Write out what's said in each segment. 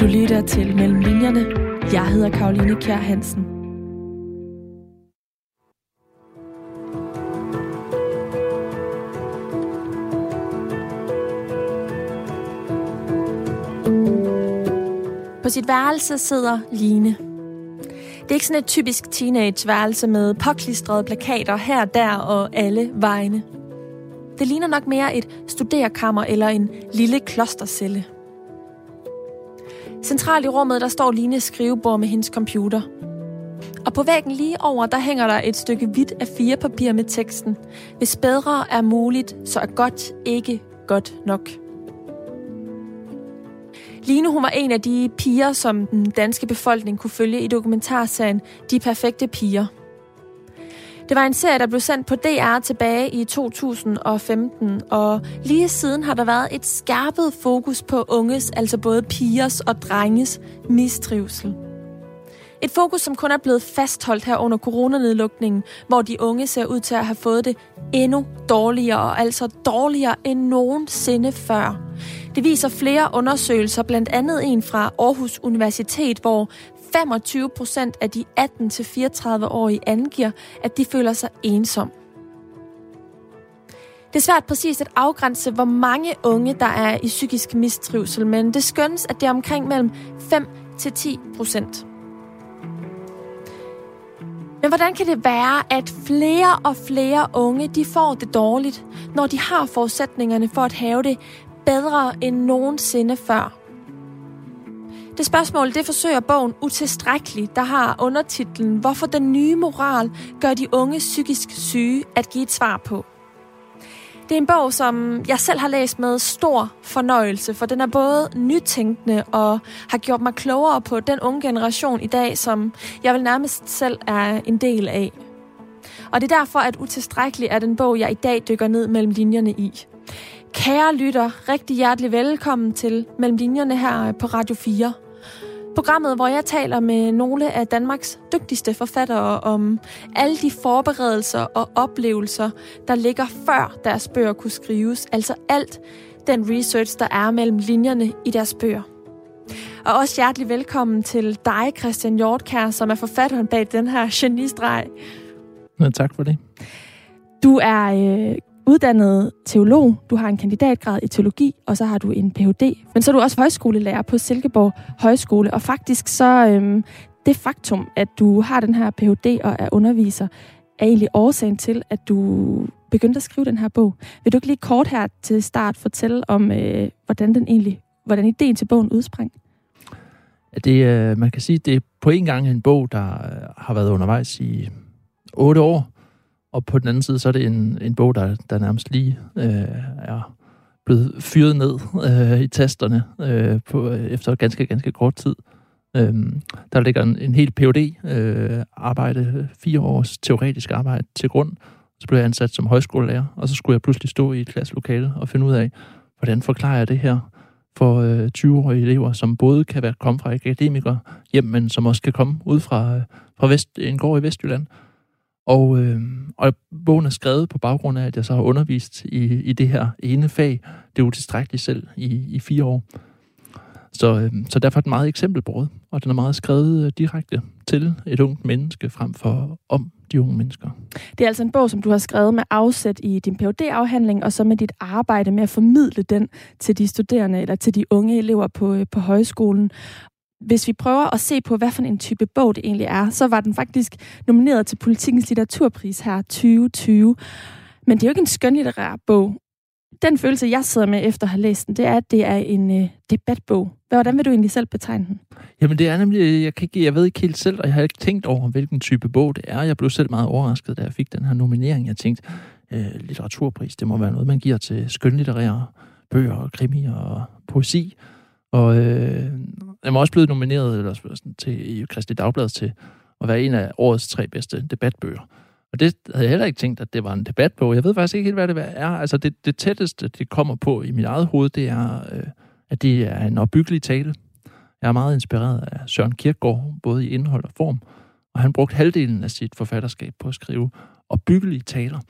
Du lytter til Mellem Linjerne. Jeg hedder Karoline Kjær Hansen. På sit værelse sidder Line. Det er ikke sådan et typisk teenageværelse med påklistrede plakater her, der og alle vegne. Det ligner nok mere et studerkammer eller en lille klostercelle. Centralt i rummet, der står Lines skrivebord med hendes computer. Og på væggen lige over, der hænger der et stykke hvidt af fire papir med teksten. Hvis bedre er muligt, så er godt ikke godt nok. Line hun var en af de piger, som den danske befolkning kunne følge i dokumentarserien De Perfekte Piger. Det var en serie, der blev sendt på DR tilbage i 2015, og lige siden har der været et skærpet fokus på unges, altså både pigers og drenges, mistrivsel. Et fokus, som kun er blevet fastholdt her under coronanedlukningen, hvor de unge ser ud til at have fået det endnu dårligere, og altså dårligere end nogensinde før. Det viser flere undersøgelser, blandt andet en fra Aarhus Universitet, hvor 25 procent af de 18-34-årige angiver, at de føler sig ensom. Det er svært præcis at afgrænse, hvor mange unge, der er i psykisk mistrivsel, men det skønnes, at det er omkring mellem 5 til 10 procent. Men hvordan kan det være, at flere og flere unge de får det dårligt, når de har forudsætningerne for at have det bedre end nogensinde før? Det spørgsmål, det forsøger bogen utilstrækkeligt, der har undertitlen Hvorfor den nye moral gør de unge psykisk syge at give et svar på. Det er en bog, som jeg selv har læst med stor fornøjelse, for den er både nytænkende og har gjort mig klogere på den unge generation i dag, som jeg vel nærmest selv er en del af. Og det er derfor, at Utilstrækkelig er den bog, jeg i dag dykker ned mellem linjerne i. Kære lytter, rigtig hjertelig velkommen til Mellem Linjerne her på Radio 4. Programmet, hvor jeg taler med nogle af Danmarks dygtigste forfattere om alle de forberedelser og oplevelser, der ligger før deres bøger kunne skrives. Altså alt den research, der er mellem linjerne i deres bøger. Og også hjertelig velkommen til dig, Christian Hjortkær, som er forfatteren bag den her genistreg. Ja, tak for det. Du er øh, uddannet teolog, du har en kandidatgrad i teologi, og så har du en Ph.D. Men så er du også højskolelærer på Silkeborg Højskole, og faktisk så øhm, det faktum, at du har den her Ph.D. og er underviser, er egentlig årsagen til, at du begyndte at skrive den her bog. Vil du ikke lige kort her til start fortælle om, øh, hvordan den egentlig, hvordan ideen til bogen udsprang? Det, øh, man kan sige, det er på en gang en bog, der øh, har været undervejs i otte år, og på den anden side, så er det en, en bog, der, der nærmest lige øh, er blevet fyret ned øh, i tasterne øh, på, øh, efter ganske, ganske kort tid. Øh, der ligger en, en helt phd øh, arbejde, fire års teoretisk arbejde til grund. Så blev jeg ansat som højskolelærer, og så skulle jeg pludselig stå i et klasselokale og finde ud af, hvordan forklarer jeg det her for øh, 20-årige elever, som både kan være komme fra akademikere hjem, men som også kan komme ud fra, øh, fra Vest, en gård i Vestjylland. Og, øh, og bogen er skrevet på baggrund af, at jeg så har undervist i, i det her ene fag. Det er utilstrækkeligt selv i, i fire år. Så, øh, så derfor er den meget eksempelbrudt, og den er meget skrevet øh, direkte til et ungt menneske frem for om de unge mennesker. Det er altså en bog, som du har skrevet med afsæt i din phd afhandling og så med dit arbejde med at formidle den til de studerende eller til de unge elever på, øh, på højskolen hvis vi prøver at se på, hvad for en type bog det egentlig er, så var den faktisk nomineret til Politikens Litteraturpris her 2020. Men det er jo ikke en skønlitterær bog. Den følelse, jeg sidder med efter at have læst den, det er, at det er en øh, debatbog. Hvordan vil du egentlig selv betegne den? Jamen det er nemlig, øh, jeg, kan ikke, jeg ved ikke helt selv, og jeg har ikke tænkt over, hvilken type bog det er. Jeg blev selv meget overrasket, da jeg fik den her nominering. Jeg tænkte, øh, litteraturpris, det må være noget, man giver til skønlitterære bøger, krimi og poesi. Og øh, jeg var også blevet nomineret eller sådan, til i Kristelig Dagblad til at være en af årets tre bedste debatbøger. Og det havde jeg heller ikke tænkt, at det var en debatbog. Jeg ved faktisk ikke helt, hvad det er. Altså det, det tætteste, det kommer på i mit eget hoved, det er, øh, at det er en opbyggelig tale. Jeg er meget inspireret af Søren Kierkegaard, både i indhold og form. Og han brugte halvdelen af sit forfatterskab på at skrive opbyggelige taler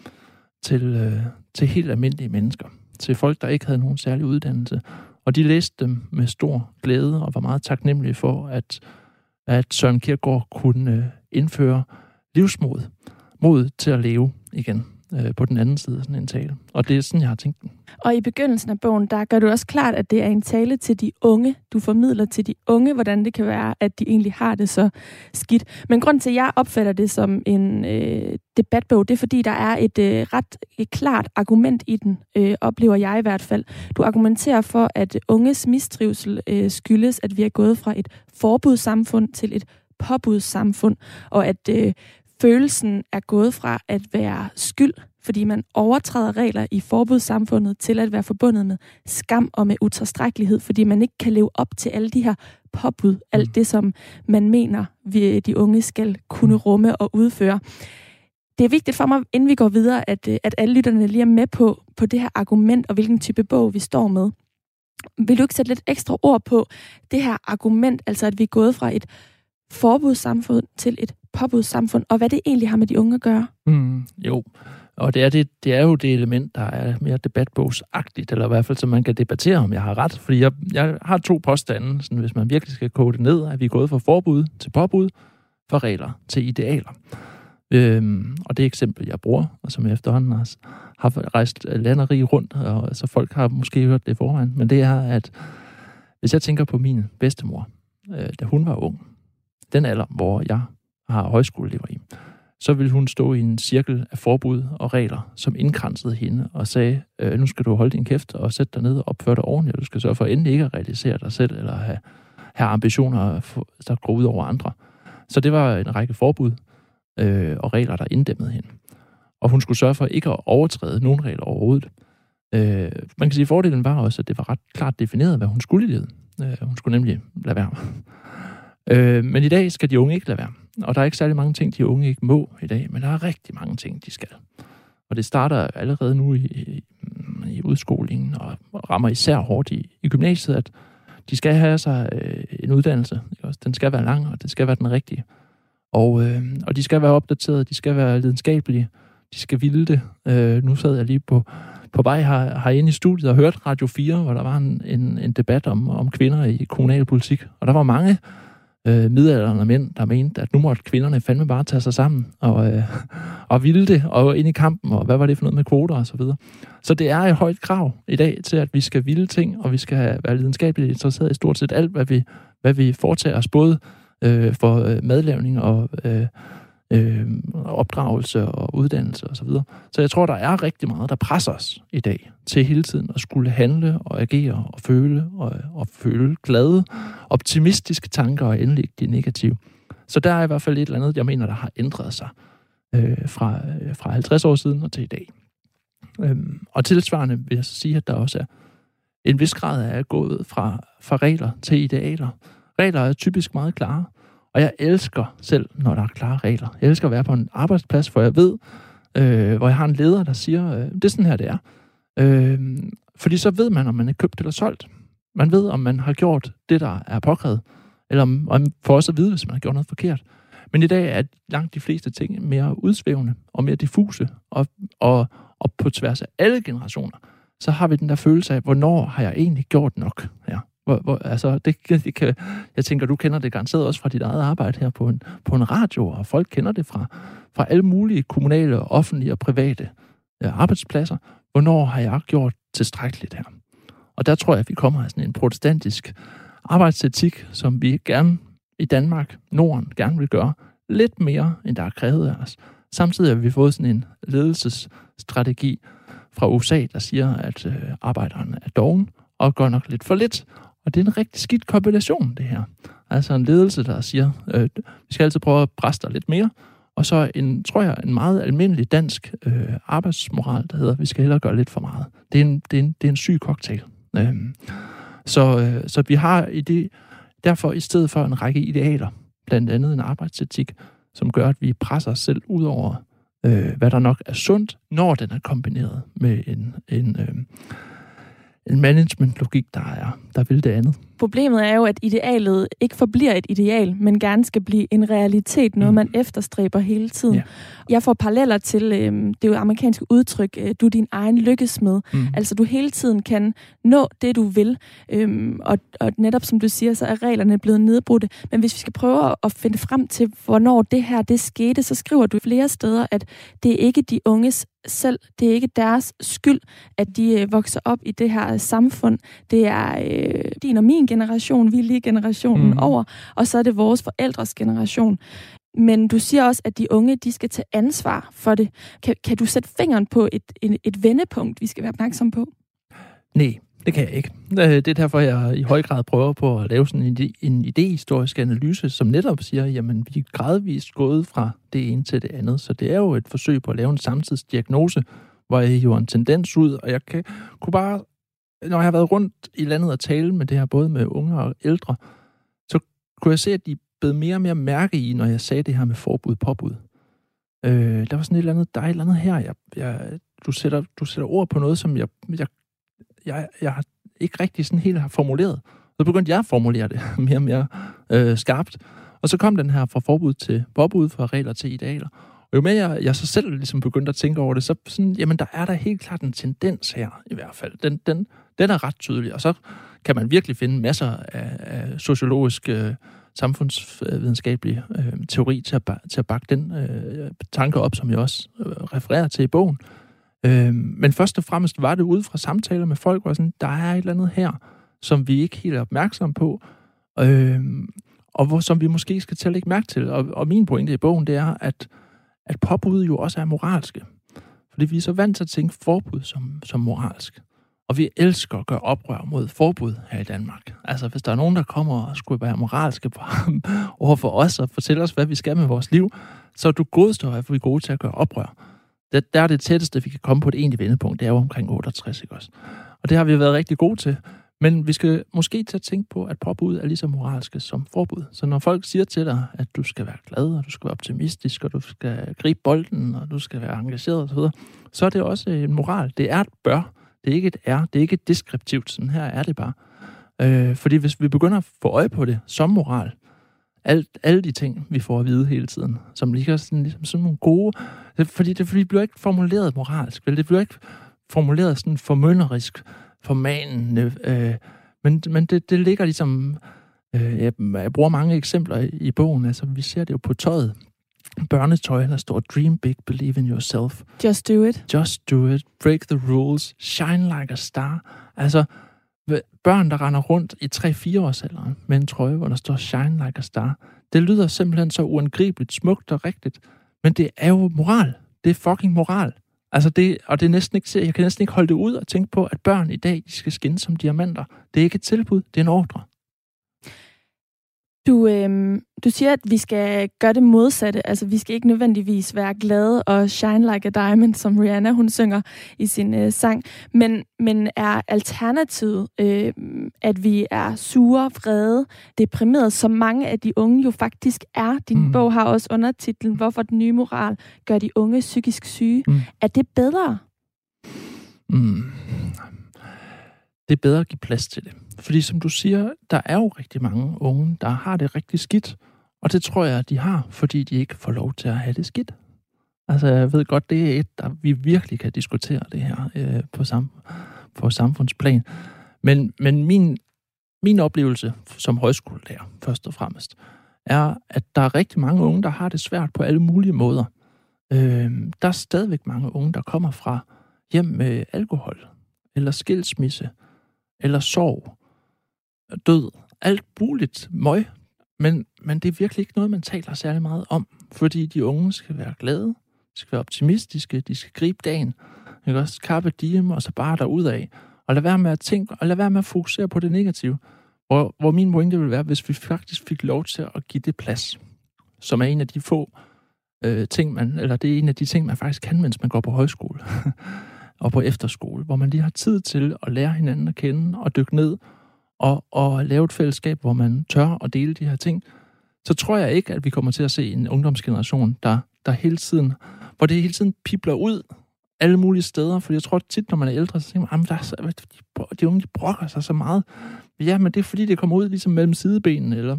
til, øh, til helt almindelige mennesker. Til folk, der ikke havde nogen særlig uddannelse, og de læste dem med stor glæde og var meget taknemmelige for, at, at Søren Kierkegaard kunne øh, indføre livsmod, mod til at leve igen øh, på den anden side af sådan en tale. Og det er sådan, jeg har tænkt den. Og i begyndelsen af bogen, der gør du også klart, at det er en tale til de unge. Du formidler til de unge, hvordan det kan være, at de egentlig har det så skidt. Men grund til, at jeg opfatter det som en øh, debatbog, det er, fordi der er et øh, ret et klart argument i den, øh, oplever jeg i hvert fald. Du argumenterer for, at unges mistrivsel øh, skyldes, at vi er gået fra et forbudssamfund til et påbudssamfund, og at øh, følelsen er gået fra at være skyld, fordi man overtræder regler i forbudssamfundet, til at være forbundet med skam og med utilstrækkelighed, fordi man ikke kan leve op til alle de her påbud, alt mm. det, som man mener, vi, de unge skal kunne mm. rumme og udføre. Det er vigtigt for mig, inden vi går videre, at, at alle lytterne lige er med på, på det her argument, og hvilken type bog vi står med. Vil du ikke sætte lidt ekstra ord på det her argument, altså at vi er gået fra et forbudssamfund til et påbudssamfund, og hvad det egentlig har med de unge at gøre? Mm, jo, og det er, det, det er jo det element, der er mere debatbogsagtigt, eller i hvert fald, så man kan debattere, om jeg har ret. Fordi jeg, jeg har to påstande, sådan, hvis man virkelig skal kode det ned, at vi er gået fra forbud til påbud, fra regler til idealer. Øhm, og det eksempel, jeg bruger, og som jeg efterhånden har, har rejst landeri rundt, og så folk har måske hørt det forvejen, men det er, at hvis jeg tænker på min bedstemor, øh, da hun var ung, den alder, hvor jeg har højskoleelever i, så ville hun stå i en cirkel af forbud og regler, som indkransede hende og sagde, øh, nu skal du holde din kæft og sætte dig ned og opføre dig ordentligt, og du skal sørge for endelig ikke at realisere dig selv eller have, have ambitioner, der går ud over andre. Så det var en række forbud øh, og regler, der inddæmmede hende. Og hun skulle sørge for ikke at overtræde nogen regler overhovedet. Øh, man kan sige, at fordelen var også, at det var ret klart defineret, hvad hun skulle i livet. Øh, hun skulle nemlig lade være. Øh, men i dag skal de unge ikke lade være. Og der er ikke særlig mange ting, de unge ikke må i dag, men der er rigtig mange ting, de skal. Og det starter allerede nu i, i, i udskolingen, og rammer især hårdt i, i gymnasiet, at de skal have sig øh, en uddannelse. Ikke? Den skal være lang, og det skal være den rigtige. Og, øh, og de skal være opdateret, de skal være lidenskabelige, de skal ville det. Øh, nu sad jeg lige på, på vej her, herinde i studiet og hørte Radio 4, hvor der var en, en, en debat om, om kvinder i kommunalpolitik. Og der var mange øh, midalderne mænd, der mente, at nu måtte kvinderne fandme bare tage sig sammen og, øh, og ville det, og ind i kampen, og hvad var det for noget med kvoter og så videre. Så det er et højt krav i dag til, at vi skal ville ting, og vi skal være lidenskabeligt interesseret i stort set alt, hvad vi, hvad vi foretager os, både øh, for øh, madlavning og øh, øh, opdragelse og uddannelse osv. Så, videre. så jeg tror, der er rigtig meget, der presser os i dag til hele tiden at skulle handle og agere og føle og, og føle glade, optimistiske tanker og endelig ikke de negative. Så der er i hvert fald et eller andet, jeg mener, der har ændret sig øh, fra, øh, fra 50 år siden og til i dag. Øhm, og tilsvarende vil jeg så sige, at der også er en vis grad af gået fra, fra regler til idealer. Regler er typisk meget klare. Og jeg elsker selv, når der er klare regler. Jeg elsker at være på en arbejdsplads, hvor jeg ved, øh, hvor jeg har en leder, der siger, øh, det er sådan her, det er. Øh, fordi så ved man, om man er købt eller solgt. Man ved, om man har gjort det, der er påkrævet. Eller om, om for os at vide, hvis man har gjort noget forkert. Men i dag er langt de fleste ting mere udsvævende og mere diffuse. Og, og, og på tværs af alle generationer, så har vi den der følelse af, hvornår har jeg egentlig gjort nok her? Hvor, hvor, altså, det, det kan, jeg tænker, du kender det garanteret også fra dit eget arbejde her på en, på en radio, og folk kender det fra, fra alle mulige kommunale, offentlige og private ja, arbejdspladser. Hvornår har jeg gjort tilstrækkeligt her? Og der tror jeg, at vi kommer af sådan en protestantisk arbejdsetik, som vi gerne i Danmark, Norden, gerne vil gøre lidt mere, end der er krævet af os. Samtidig har vi fået sådan en ledelsesstrategi fra USA, der siger, at øh, arbejderne er doven og gør nok lidt for lidt, og det er en rigtig skidt kombination, det her. Altså en ledelse, der siger, øh, vi skal altid prøve at presse dig lidt mere, og så en, tror jeg, en meget almindelig dansk øh, arbejdsmoral, der hedder, vi skal hellere gøre lidt for meget. Det er en, det er en, det er en syg cocktail. Øh, så, øh, så vi har i det, derfor i stedet for en række idealer, blandt andet en arbejdsetik, som gør, at vi presser os selv ud over, øh, hvad der nok er sundt, når den er kombineret med en, en, øh, en management-logik, der, er, der vil det andet. Problemet er jo, at idealet ikke forbliver et ideal, men gerne skal blive en realitet, noget mm. man efterstræber hele tiden. Ja. Jeg får paralleller til, øh, det jo amerikanske udtryk, øh, du er din egen lykkesmed. Mm. Altså du hele tiden kan nå det, du vil. Øhm, og, og netop som du siger, så er reglerne blevet nedbrudte. Men hvis vi skal prøve at finde frem til, hvornår det her det skete, så skriver du flere steder, at det er ikke de unges selv. Det er ikke deres skyld, at de øh, vokser op i det her samfund. Det er øh, din og min generation, vi er lige generationen mm. over, og så er det vores forældres generation. Men du siger også, at de unge de skal tage ansvar for det. Kan, kan du sætte fingeren på et, et, et vendepunkt, vi skal være opmærksom på? Nej, det kan jeg ikke. Det er derfor, jeg i høj grad prøver på at lave sådan en, en idehistorisk analyse, som netop siger, jamen vi er gradvist gået fra det ene til det andet. Så det er jo et forsøg på at lave en samtidsdiagnose, hvor jeg jo en tendens ud, og jeg kan, kunne bare, når jeg har været rundt i landet og tale med det her, både med unge og ældre, så kunne jeg se, at de blev mere og mere mærke i, når jeg sagde det her med forbud påbud. Øh, der var sådan et eller andet, der er et eller andet her, jeg, jeg, du, sætter, du sætter ord på noget, som jeg, jeg jeg, jeg har ikke rigtig sådan helt har formuleret. Så begyndte jeg at formulere det mere og mere øh, skarpt. Og så kom den her fra forbud til påbud, fra regler til idealer. Og jo mere jeg, jeg så selv ligesom begyndte at tænke over det, så sådan, jamen der er der helt klart en tendens her i hvert fald. Den, den, den er ret tydelig, og så kan man virkelig finde masser af, af sociologisk, øh, samfundsvidenskabelig øh, teori til at, til at bakke den øh, tanke op, som jeg også øh, refererer til i bogen. Øh, men først og fremmest var det ud fra samtaler med folk, hvor sådan, der er et eller andet her, som vi ikke helt er opmærksom på, øh, og hvor, som vi måske skal til at lægge mærke til. Og, og min pointe i bogen, det er, at, at påbud jo også er moralske. Fordi vi er så vant til at tænke forbud som, som moralsk. Og vi elsker at gøre oprør mod forbud her i Danmark. Altså, hvis der er nogen, der kommer og skulle være moralske på, over for os og fortælle os, hvad vi skal med vores liv, så er du godstår, at vi er gode til at gøre oprør Det, der er det tætteste, vi kan komme på et egentligt vendepunkt, det er jo omkring 68, ikke også? Og det har vi været rigtig gode til. Men vi skal måske til at tænke på, at påbud er lige så moralske som forbud. Så når folk siger til dig, at du skal være glad, og du skal være optimistisk, og du skal gribe bolden, og du skal være engageret osv., så er det også en moral. Det er et bør. Det er ikke et er. Det er ikke et deskriptivt. Sådan her er det bare. Øh, fordi hvis vi begynder at få øje på det som moral, alt, alle de ting, vi får at vide hele tiden, som ligger sådan, ligesom sådan nogle gode... Fordi det, fordi det bliver ikke formuleret moralsk, vel? Det bliver ikke formuleret sådan formønderisk, formanende, øh, men, men det, det ligger ligesom... Øh, jeg, jeg bruger mange eksempler i, i bogen, altså vi ser det jo på tøjet. Børnetøj, der står Dream big, believe in yourself. Just do it. Just do it. Break the rules. Shine like a star. Altså, børn, der render rundt i 3-4 års alderen med en trøje, hvor der står Shine Like a Star. Det lyder simpelthen så uangribeligt smukt og rigtigt, men det er jo moral. Det er fucking moral. Altså det, og det er næsten ikke, jeg kan næsten ikke holde det ud og tænke på, at børn i dag de skal skinne som diamanter. Det er ikke et tilbud, det er en ordre. Du, øh, du siger, at vi skal gøre det modsatte. Altså, vi skal ikke nødvendigvis være glade og shine like a diamond, som Rihanna hun synger i sin øh, sang. Men, men er alternativet, øh, at vi er sure, vrede, deprimerede, som mange af de unge jo faktisk er. Din mm. bog har også undertitlen, Hvorfor den nye moral gør de unge psykisk syge. Mm. Er det bedre? Mm. Det er bedre at give plads til det. Fordi som du siger, der er jo rigtig mange unge, der har det rigtig skidt. Og det tror jeg, de har, fordi de ikke får lov til at have det skidt. Altså, jeg ved godt, det er et, der vi virkelig kan diskutere det her øh, på, sam, på samfundsplan. Men, men min, min oplevelse som højskolelærer, først og fremmest, er, at der er rigtig mange unge, der har det svært på alle mulige måder. Øh, der er stadigvæk mange unge, der kommer fra hjem med alkohol, eller skilsmisse, eller sorg, død, alt muligt møg. Men, men det er virkelig ikke noget, man taler særlig meget om, fordi de unge skal være glade, de skal være optimistiske, de skal gribe dagen, ikke også kappe diem og så bare af. og lade være med at tænke, og lade være med at fokusere på det negative. Hvor, hvor min pointe vil være, hvis vi faktisk fik lov til at give det plads, som er en af de få øh, ting, man, eller det er en af de ting, man faktisk kan, mens man går på højskole og på efterskole, hvor man lige har tid til at lære hinanden at kende og dykke ned og, og lave et fællesskab, hvor man tør at dele de her ting, så tror jeg ikke, at vi kommer til at se en ungdomsgeneration, der, der hele tiden, hvor det hele tiden pipler ud alle mulige steder, for jeg tror tit, når man er ældre, så tænker man, der er så, de, de unge de brokker sig så meget. Ja, men det er fordi, det kommer ud ligesom mellem sidebenene, eller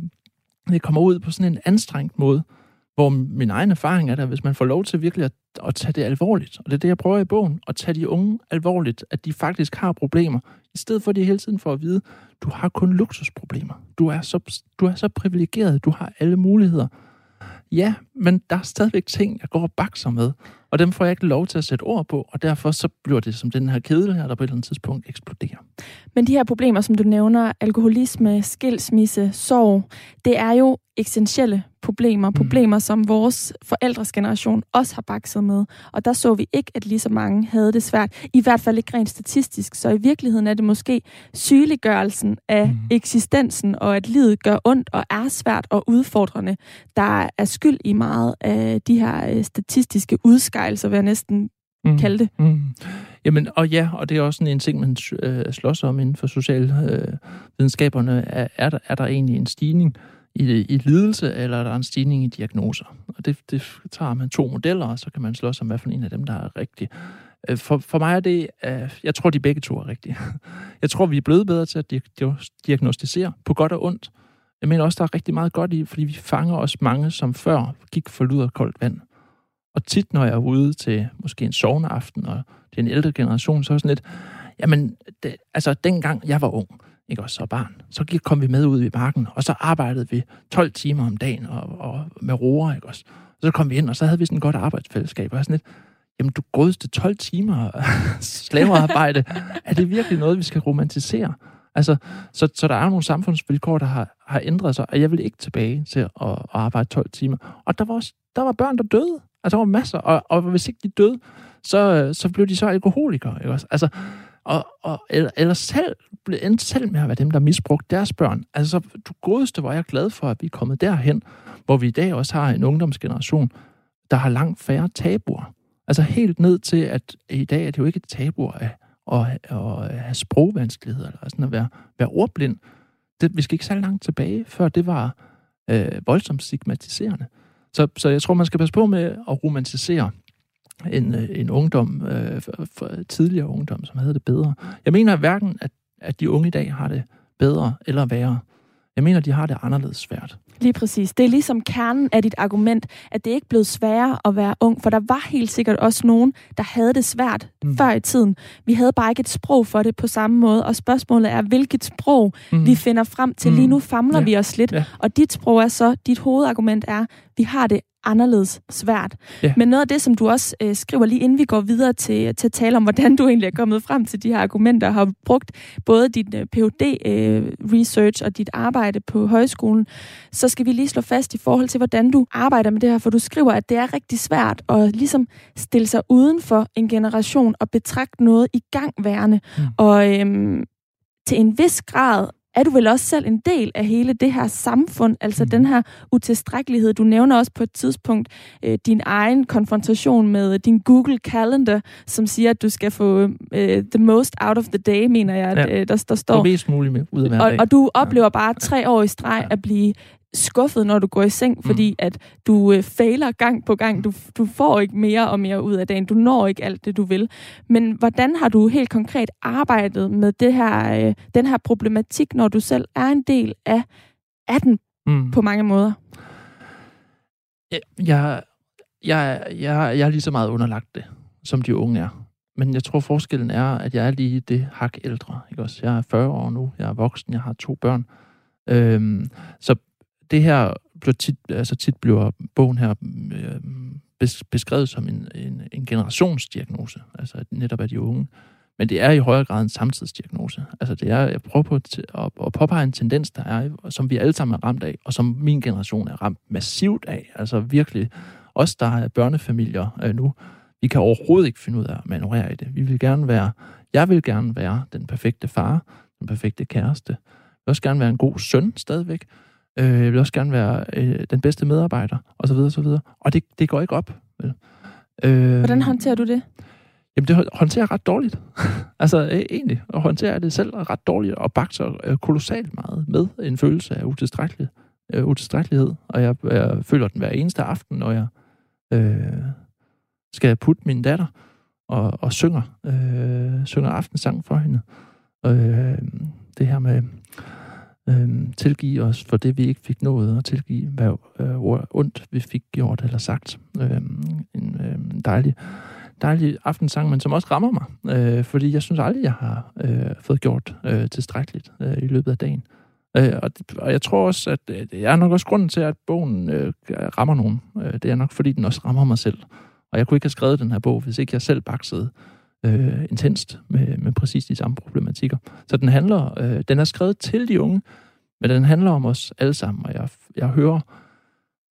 det kommer ud på sådan en anstrengt måde, hvor min egen erfaring er, at hvis man får lov til virkelig at, at tage det alvorligt, og det er det, jeg prøver i bogen, at tage de unge alvorligt, at de faktisk har problemer, i stedet for at de hele tiden får at vide, du har kun luksusproblemer. Du er så, du er så privilegeret, du har alle muligheder. Ja, men der er stadigvæk ting, jeg går og bakser med, og dem får jeg ikke lov til at sætte ord på, og derfor så bliver det som den her kedel her, der på et eller andet tidspunkt eksploderer. Men de her problemer, som du nævner, alkoholisme, skilsmisse, sorg, det er jo essentielle problemer. Mm. Problemer, som vores forældres generation også har bakset med. Og der så vi ikke, at lige så mange havde det svært. I hvert fald ikke rent statistisk. Så i virkeligheden er det måske sygeliggørelsen af mm. eksistensen, og at livet gør ondt og er svært og udfordrende, der er skyld i meget af de her øh, statistiske udskejelser, vil jeg næsten mm. kalde det. Mm. Jamen, og ja, og det er også en ting, man øh, slås om inden for socialvidenskaberne. Øh, er, er, der, er der egentlig en stigning i, i lidelse, eller er en stigning i diagnoser? Og det, det tager man to modeller, og så kan man slås om, hvad for en af dem, der er rigtig. Øh, for, for mig er det, øh, jeg tror, de begge to er rigtige. Jeg tror, vi er blevet bedre til at diagnostisere på godt og ondt. Jeg mener også, der er rigtig meget godt i, fordi vi fanger os mange, som før gik for lud og koldt vand. Og tit, når jeg er ude til måske en sovneaften, og det er en ældre generation, så er sådan lidt, jamen, det, altså dengang jeg var ung, ikke også så barn, så gik, kom vi med ud i parken, og så arbejdede vi 12 timer om dagen og, og med roer, ikke også. Og så kom vi ind, og så havde vi sådan et godt arbejdsfællesskab, og sådan lidt, jamen du grødste 12 timer slavearbejde, er det virkelig noget, vi skal romantisere? Altså, så, så der er nogle samfundsvilkår, der har, har ændret sig, og jeg vil ikke tilbage til at, at arbejde 12 timer. Og der var, også, der var børn, der døde. Altså, der var masser, og, og hvis ikke de døde, så, så blev de så alkoholikere. Ikke også? Altså, og, og, eller, eller selv, endte selv med at være dem, der misbrugte deres børn. Altså, du godeste var jeg glad for, at vi er kommet derhen, hvor vi i dag også har en ungdomsgeneration, der har langt færre tabuer. Altså helt ned til, at i dag er det jo ikke et tabu at, at, at have sprogvanskeligheder, eller sådan at være, være ordblind. Det, vi skal ikke så langt tilbage, før det var øh, voldsomt stigmatiserende. Så, så jeg tror, man skal passe på med at romantisere en, øh, en ungdom, øh, for, for tidligere ungdom, som havde det bedre. Jeg mener hverken, at, at de unge i dag har det bedre eller værre. Jeg mener, de har det anderledes svært. Lige præcis. Det er ligesom kernen af dit argument, at det ikke er blevet sværere at være ung, for der var helt sikkert også nogen, der havde det svært mm. før i tiden. Vi havde bare ikke et sprog for det på samme måde, og spørgsmålet er, hvilket sprog mm. vi finder frem til. Mm. Lige nu famler ja. vi os lidt, ja. og dit sprog er så, dit hovedargument er, vi har det anderledes svært. Ja. Men noget af det, som du også øh, skriver lige inden vi går videre til, til at tale om, hvordan du egentlig er kommet frem til de her argumenter, har brugt både dit øh, phd øh, research og dit arbejde på højskolen, så skal vi lige slå fast i forhold til, hvordan du arbejder med det her, for du skriver, at det er rigtig svært at ligesom stille sig uden for en generation og betragte noget i gangværende. Mm. Og øhm, til en vis grad er du vel også selv en del af hele det her samfund, altså mm. den her utilstrækkelighed. Du nævner også på et tidspunkt øh, din egen konfrontation med din Google Calendar, som siger, at du skal få øh, the most out of the day, mener jeg, at, ja. øh, der, der står. Og mest muligt ud af hver og, og du oplever bare tre år i streg at blive skuffet, når du går i seng, mm. fordi at du øh, fejler gang på gang. Du, du får ikke mere og mere ud af dagen. Du når ikke alt det, du vil. Men hvordan har du helt konkret arbejdet med det her, øh, den her problematik, når du selv er en del af, af den mm. på mange måder? Jeg, jeg, jeg, jeg, jeg er lige så meget underlagt det, som de unge er. Men jeg tror, forskellen er, at jeg er lige det hak ældre. Ikke også? Jeg er 40 år nu, jeg er voksen, jeg har to børn. Øhm, så det her bliver tit, altså tit bliver bogen her øh, beskrevet som en, en, en generationsdiagnose, altså netop af de unge. Men det er i højere grad en samtidsdiagnose. Altså det er, jeg prøver på at, at, påpege en tendens, der er, som vi alle sammen er ramt af, og som min generation er ramt massivt af. Altså virkelig, os der er børnefamilier øh, nu, vi kan overhovedet ikke finde ud af at manøvrere i det. Vi vil gerne være, jeg vil gerne være den perfekte far, den perfekte kæreste. Jeg vil også gerne være en god søn stadigvæk. Øh, jeg vil også gerne være øh, den bedste medarbejder, og så videre, så videre. Og det, det går ikke op. Vel? Øh, Hvordan håndterer du det? Jamen, det håndterer jeg ret dårligt. altså, øh, egentlig. Og håndterer jeg det selv ret dårligt, og bakser øh, kolossalt meget med en følelse af utilstrækkelighed. Øh, utilstrækkelighed. Og jeg, jeg føler den hver eneste aften, når jeg øh, skal putte min datter. og, og synger, øh, synger aftensang for hende. Øh, det her med Øhm, tilgive os for det, vi ikke fik nået, og tilgive, hvad øh, ondt vi fik gjort eller sagt. Øhm, en øh, dejlig, dejlig aftensang, men som også rammer mig, øh, fordi jeg synes aldrig, jeg har øh, fået gjort øh, tilstrækkeligt øh, i løbet af dagen. Øh, og, og jeg tror også, at øh, det er nok også grunden til, at bogen øh, rammer nogen. Øh, det er nok, fordi den også rammer mig selv. Og jeg kunne ikke have skrevet den her bog, hvis ikke jeg selv baksede øh, intenst med, med præcis de samme problematikker. Så den handler, øh, den er skrevet til de unge, men den handler om os alle sammen, og jeg, jeg hører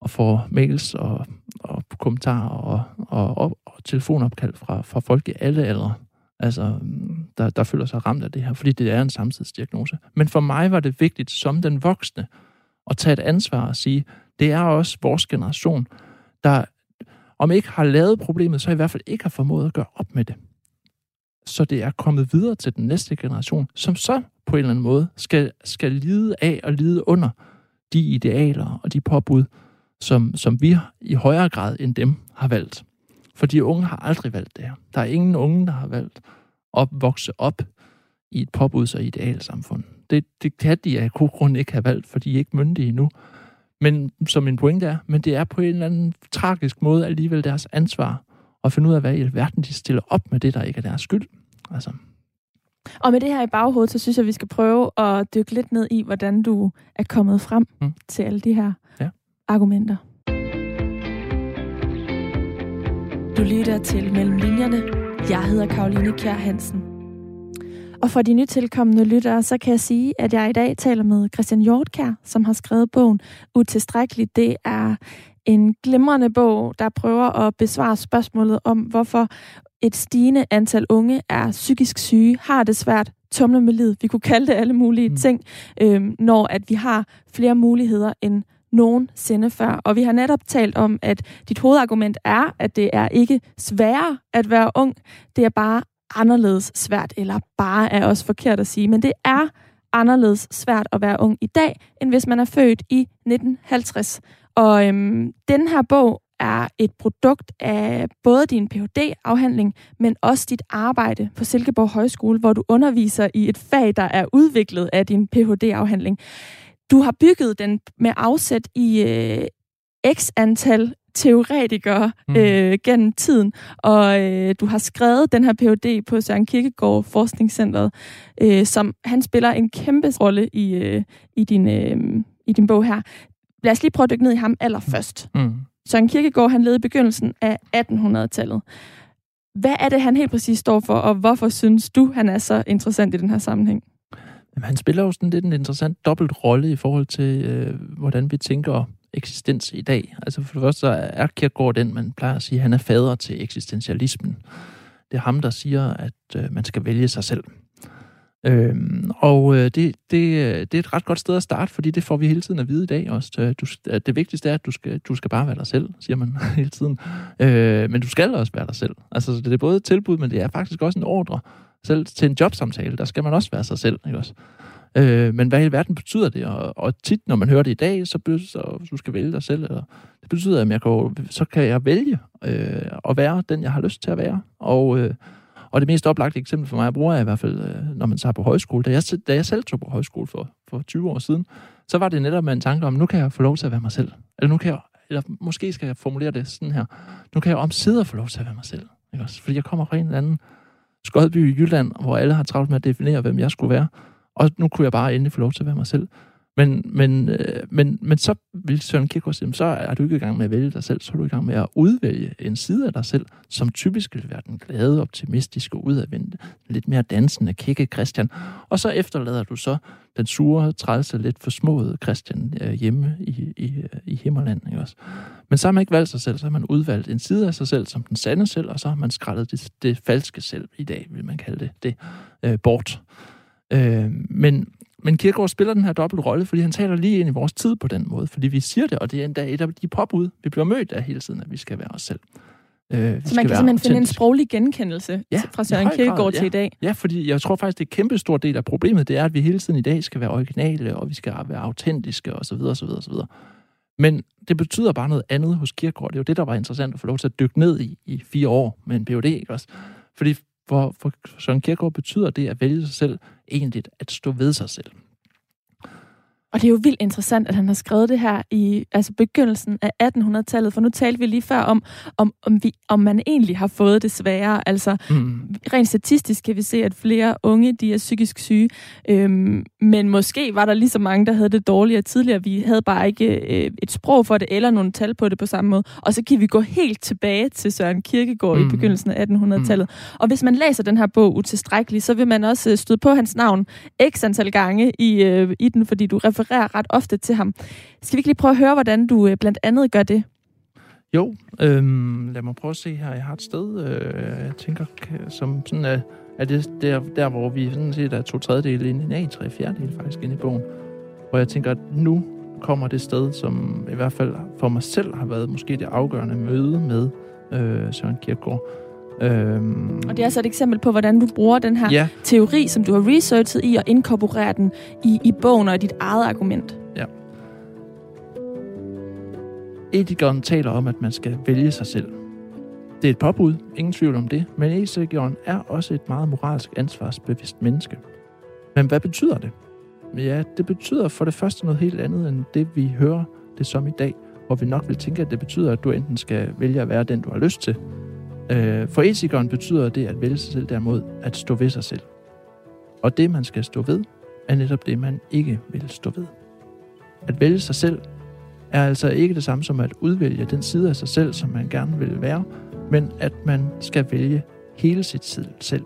og får mails og, og kommentarer og, og, og, og telefonopkald fra, fra folk i alle aldre, altså, der, der føler sig ramt af det her, fordi det er en samtidsdiagnose. Men for mig var det vigtigt som den voksne at tage et ansvar og sige, det er også vores generation, der om ikke har lavet problemet, så i hvert fald ikke har formået at gøre op med det. Så det er kommet videre til den næste generation, som så på en eller anden måde skal, skal lide af og lide under de idealer og de påbud, som, som vi i højere grad end dem har valgt. For de unge har aldrig valgt det her. Der er ingen unge, der har valgt at vokse op i et påbuds- og idealsamfund. Det, det kan de af god grund ikke have valgt, for de er ikke myndige endnu. Men som en pointe er, men det er på en eller anden tragisk måde alligevel deres ansvar at finde ud af, hvad i verden de stiller op med det, der ikke er deres skyld. Altså. Og med det her i baghovedet, så synes jeg, vi skal prøve at dykke lidt ned i, hvordan du er kommet frem mm. til alle de her ja. argumenter. Du lytter til Mellem Linjerne. Jeg hedder Karoline Kjær Hansen. Og for de nytilkommende lyttere, så kan jeg sige, at jeg i dag taler med Christian Hjortkær, som har skrevet bogen Utilstrækkeligt. Det er en glimrende bog, der prøver at besvare spørgsmålet om, hvorfor et stigende antal unge er psykisk syge, har det svært, tumler med livet. Vi kunne kalde det alle mulige mm. ting, øh, når at vi har flere muligheder end nogensinde før. Og vi har netop talt om, at dit hovedargument er, at det er ikke sværere at være ung, det er bare anderledes svært, eller bare er også forkert at sige, men det er anderledes svært at være ung i dag, end hvis man er født i 1950. Og øhm, den her bog er et produkt af både din Ph.D.-afhandling, men også dit arbejde på Silkeborg Højskole, hvor du underviser i et fag, der er udviklet af din Ph.D.-afhandling. Du har bygget den med afsæt i øh, x antal teoretikere mm. øh, gennem tiden, og øh, du har skrevet den her Ph.D. på Søren Kirkegaard Forskningscenteret, øh, som han spiller en kæmpe rolle i, øh, i, din, øh, i din bog her. Lad os lige prøve at dykke ned i ham allerførst. Mm. Søren Kirkegaard, han levede i begyndelsen af 1800-tallet. Hvad er det, han helt præcis står for, og hvorfor synes du, han er så interessant i den her sammenhæng? Jamen, han spiller jo sådan lidt en interessant dobbelt rolle i forhold til, øh, hvordan vi tænker eksistens i dag. Altså for det første så er Kierkegaard den, man plejer at sige, han er fader til eksistentialismen. Det er ham, der siger, at øh, man skal vælge sig selv. Øhm, og øh, det, det, øh, det er et ret godt sted at starte, fordi det får vi hele tiden at vide i dag også. Øh, du, øh, det vigtigste er, at du skal, du skal bare være dig selv, siger man hele tiden. Øh, men du skal også være dig selv. Altså, det er både et tilbud, men det er faktisk også en ordre. Selv til en jobsamtale, der skal man også være sig selv. Ikke også? Øh, men hvad i verden betyder det? Og, og tit, når man hører det i dag, så betyder så du skal vælge dig selv. Eller, det betyder, at jeg kan, så kan jeg vælge øh, at være den, jeg har lyst til at være. Og, øh, og det mest oplagte eksempel for mig, bruger jeg i hvert fald, øh, når man tager på højskole. Da jeg, da jeg selv tog på højskole for, for 20 år siden, så var det netop med en tanke om, nu kan jeg få lov til at være mig selv. Eller nu kan jeg, eller måske skal jeg formulere det sådan her. Nu kan jeg omsider få lov til at være mig selv. Ikke også? Fordi jeg kommer fra en eller anden skodby i Jylland, hvor alle har travlt med at definere, hvem jeg skulle være. Og nu kunne jeg bare endelig få lov til at være mig selv. Men, men, øh, men, men så vil Søren Kierkegaard sige, så er du ikke i gang med at vælge dig selv, så er du i gang med at udvælge en side af dig selv, som typisk vil være den glade, optimistiske, udadvendte, lidt mere dansende, kække Christian. Og så efterlader du så den sure, trælse, lidt forsmåede Christian øh, hjemme i, i, i Himmerland. Ikke også? Men så har man ikke valgt sig selv, så har man udvalgt en side af sig selv som den sande selv, og så har man skrællet det, det falske selv i dag, vil man kalde det, det øh, bort. Øh, men, men Kierkegaard spiller den her dobbelt rolle, fordi han taler lige ind i vores tid på den måde, fordi vi siger det, og det er endda et af de påbud, vi bliver mødt af hele tiden, at vi skal være os selv. Øh, så man kan simpelthen finde en sproglig genkendelse ja, fra Søren Kierkegaard ja. til i dag? Ja, fordi jeg tror faktisk, det er en kæmpe stor del af problemet, det er, at vi hele tiden i dag skal være originale, og vi skal være autentiske, osv. osv., osv. Men det betyder bare noget andet hos Kierkegaard. Det er jo det, der var interessant at få lov til at dykke ned i i fire år med en PhD, ikke også? Fordi for, for Søren Kierkegaard betyder det at vælge sig selv egentlig at stå ved sig selv. Og det er jo vildt interessant, at han har skrevet det her i altså begyndelsen af 1800-tallet, for nu talte vi lige før om, om, om, vi, om man egentlig har fået det sværere. Altså mm. rent statistisk kan vi se, at flere unge de er psykisk syge, øhm, men måske var der lige så mange, der havde det dårligere tidligere. Vi havde bare ikke øh, et sprog for det, eller nogle tal på det på samme måde. Og så kan vi gå helt tilbage til Søren Kierkegaard mm. i begyndelsen af 1800-tallet. Mm. Og hvis man læser den her bog utilstrækkeligt, så vil man også øh, støde på hans navn x antal gange i, øh, i den, fordi du refererer refererer ret ofte til ham. Skal vi ikke lige prøve at høre, hvordan du øh, blandt andet gør det? Jo, øhm, lad mig prøve at se her. Jeg har et sted, øh, jeg tænker, som sådan er, er det der, der, hvor vi sådan set er to tredjedele ind, en tre fjerdedel faktisk ind i bogen. Hvor jeg tænker, at nu kommer det sted, som i hvert fald for mig selv har været måske det afgørende møde med øh, Søren Kierkegaard. Øhm, og det er altså et eksempel på, hvordan du bruger den her ja. teori, som du har researchet i, og inkorporere den i, i bogen og i dit eget argument. Ja. Etikeren taler om, at man skal vælge sig selv. Det er et påbud, ingen tvivl om det, men etikeren er også et meget moralsk ansvarsbevidst menneske. Men hvad betyder det? Ja, det betyder for det første noget helt andet end det, vi hører det som i dag, hvor vi nok vil tænke, at det betyder, at du enten skal vælge at være den, du har lyst til, Øh, for etikeren betyder det at vælge sig selv derimod at stå ved sig selv. Og det, man skal stå ved, er netop det, man ikke vil stå ved. At vælge sig selv er altså ikke det samme som at udvælge den side af sig selv, som man gerne vil være, men at man skal vælge hele sit selv.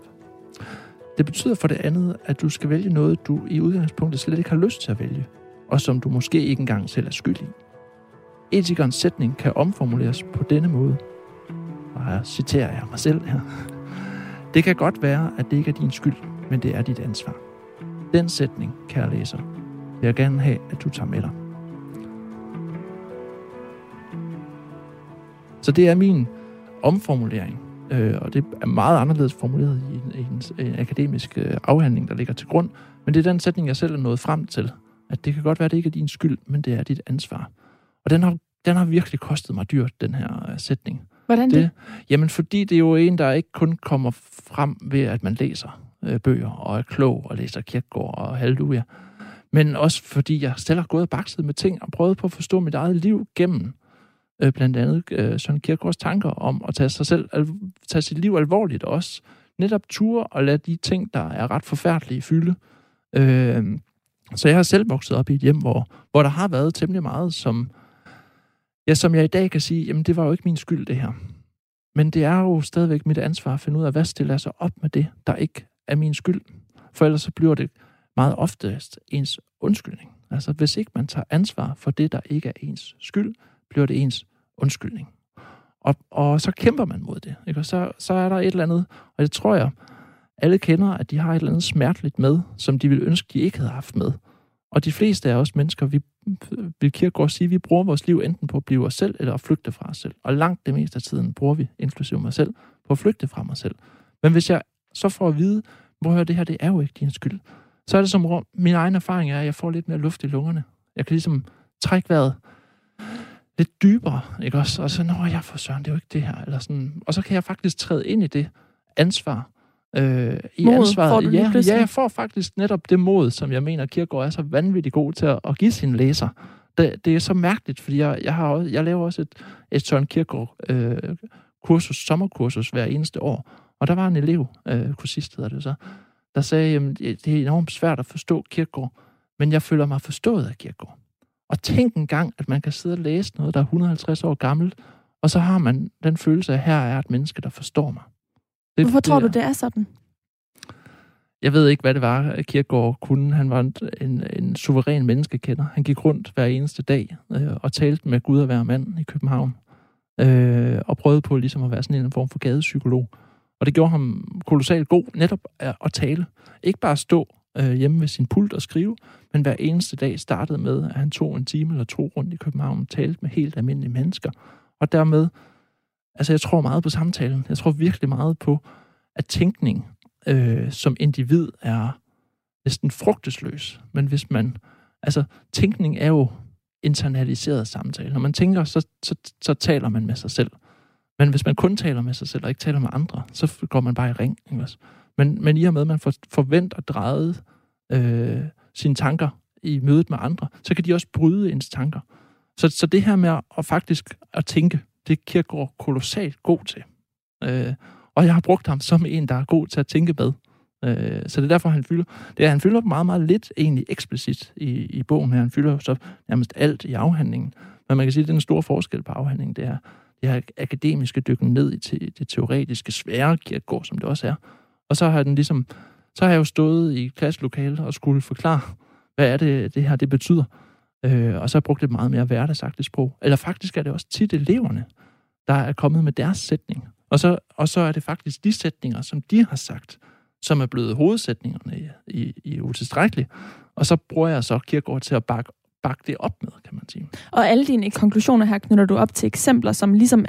Det betyder for det andet, at du skal vælge noget, du i udgangspunktet slet ikke har lyst til at vælge, og som du måske ikke engang selv er skyld i. Etikernes sætning kan omformuleres på denne måde – og citerer jeg mig selv her. Det kan godt være, at det ikke er din skyld, men det er dit ansvar. Den sætning, kære læser, vil jeg gerne have, at du tager med dig. Så det er min omformulering, øh, og det er meget anderledes formuleret i en, i en, en akademisk øh, afhandling, der ligger til grund. Men det er den sætning, jeg selv er nået frem til, at det kan godt være, at det ikke er din skyld, men det er dit ansvar. Og den har, den har virkelig kostet mig dyrt, den her øh, sætning. Hvordan det? det? Jamen, fordi det er jo en, der ikke kun kommer frem ved, at man læser øh, bøger og er klog og læser Kierkegaard og halleluja. Men også fordi jeg selv har gået og bakset med ting og prøvet på at forstå mit eget liv gennem øh, blandt andet øh, Søren Kierkegaards tanker om at tage sig selv, al- tage sit liv alvorligt også. Netop ture og lade de ting, der er ret forfærdelige, fylde. Øh, så jeg har selv vokset op i et hjem, hvor, hvor der har været temmelig meget, som Ja, som jeg i dag kan sige, jamen det var jo ikke min skyld, det her. Men det er jo stadigvæk mit ansvar at finde ud af, hvad stiller sig op med det, der ikke er min skyld. For ellers så bliver det meget oftest ens undskyldning. Altså hvis ikke man tager ansvar for det, der ikke er ens skyld, bliver det ens undskyldning. Og, og så kæmper man mod det. Ikke? Og så, så er der et eller andet, og det tror jeg, alle kender, at de har et eller andet smerteligt med, som de ville ønske, de ikke havde haft med. Og de fleste af os mennesker, vi vil Kierkegaard sige, vi bruger vores liv enten på at blive os selv, eller at flygte fra os selv. Og langt det meste af tiden bruger vi, inklusive mig selv, på at flygte fra mig selv. Men hvis jeg så får at vide, hvor det her, det er jo ikke din skyld, så er det som, min egen erfaring er, at jeg får lidt mere luft i lungerne. Jeg kan ligesom trække vejret lidt dybere, ikke også? Og så, når jeg får søren, det er jo ikke det her. Eller sådan. Og så kan jeg faktisk træde ind i det ansvar, øh, i mod, ansvaret. Får du ja, ja, jeg får faktisk netop det mod, som jeg mener, Kierkegaard er så vanvittigt god til at, at give sin læser. Det, det er så mærkeligt, fordi jeg, jeg, har også, jeg laver også et, et Søren Kierkegaard øh, kursus, sommerkursus hver eneste år. Og der var en elev, øh, kursist hedder det så, der sagde, at det er enormt svært at forstå Kierkegaard, men jeg føler mig forstået af Kierkegaard. Og tænk en gang, at man kan sidde og læse noget, der er 150 år gammelt, og så har man den følelse af, at her er et menneske, der forstår mig. Det, Hvorfor tror du, det er sådan? Jeg ved ikke, hvad det var, Kierkegaard kunne. Han var en, en, en suveræn menneskekender. Han gik rundt hver eneste dag øh, og talte med Gud og hver mand i København. Øh, og prøvede på ligesom at være sådan en form for gadepsykolog. Og det gjorde ham kolossalt god netop at, tale. Ikke bare stå øh, hjemme ved sin pult og skrive, men hver eneste dag startede med, at han tog en time eller to rundt i København og talte med helt almindelige mennesker. Og dermed Altså, jeg tror meget på samtalen. Jeg tror virkelig meget på, at tænkning øh, som individ er næsten frugtesløs. Men hvis man... Altså, tænkning er jo internaliseret samtale. Når man tænker, så, så, så taler man med sig selv. Men hvis man kun taler med sig selv og ikke taler med andre, så går man bare i ring. Ikke også? Men, men i og med, at man får, forventer at dreje øh, sine tanker i mødet med andre, så kan de også bryde ens tanker. Så, så det her med at, at faktisk at tænke, det er Kierkegaard kolossalt god til. Øh, og jeg har brugt ham som en, der er god til at tænke med. Øh, så det er derfor, han fylder. Det er, han fylder meget, meget lidt egentlig eksplicit i, i bogen her. Han fylder så nærmest alt i afhandlingen. Men man kan sige, at den store forskel på afhandlingen, det er det her akademiske dykken ned i te, det teoretiske svære Kierkegaard, som det også er. Og så har den ligesom, så har jeg jo stået i klasselokalet og skulle forklare, hvad er det, det her det betyder. Øh, og så har jeg brugt et meget mere hverdagsagtigt sprog. Eller faktisk er det også tit eleverne, der er kommet med deres sætning. Og så, og så er det faktisk de sætninger, som de har sagt, som er blevet hovedsætningerne i, i, i utilstrækkeligt. Og så bruger jeg så Kirkegaard til at bakke bakke det op med, kan man sige. Og alle dine konklusioner her knytter du op til eksempler, som ligesom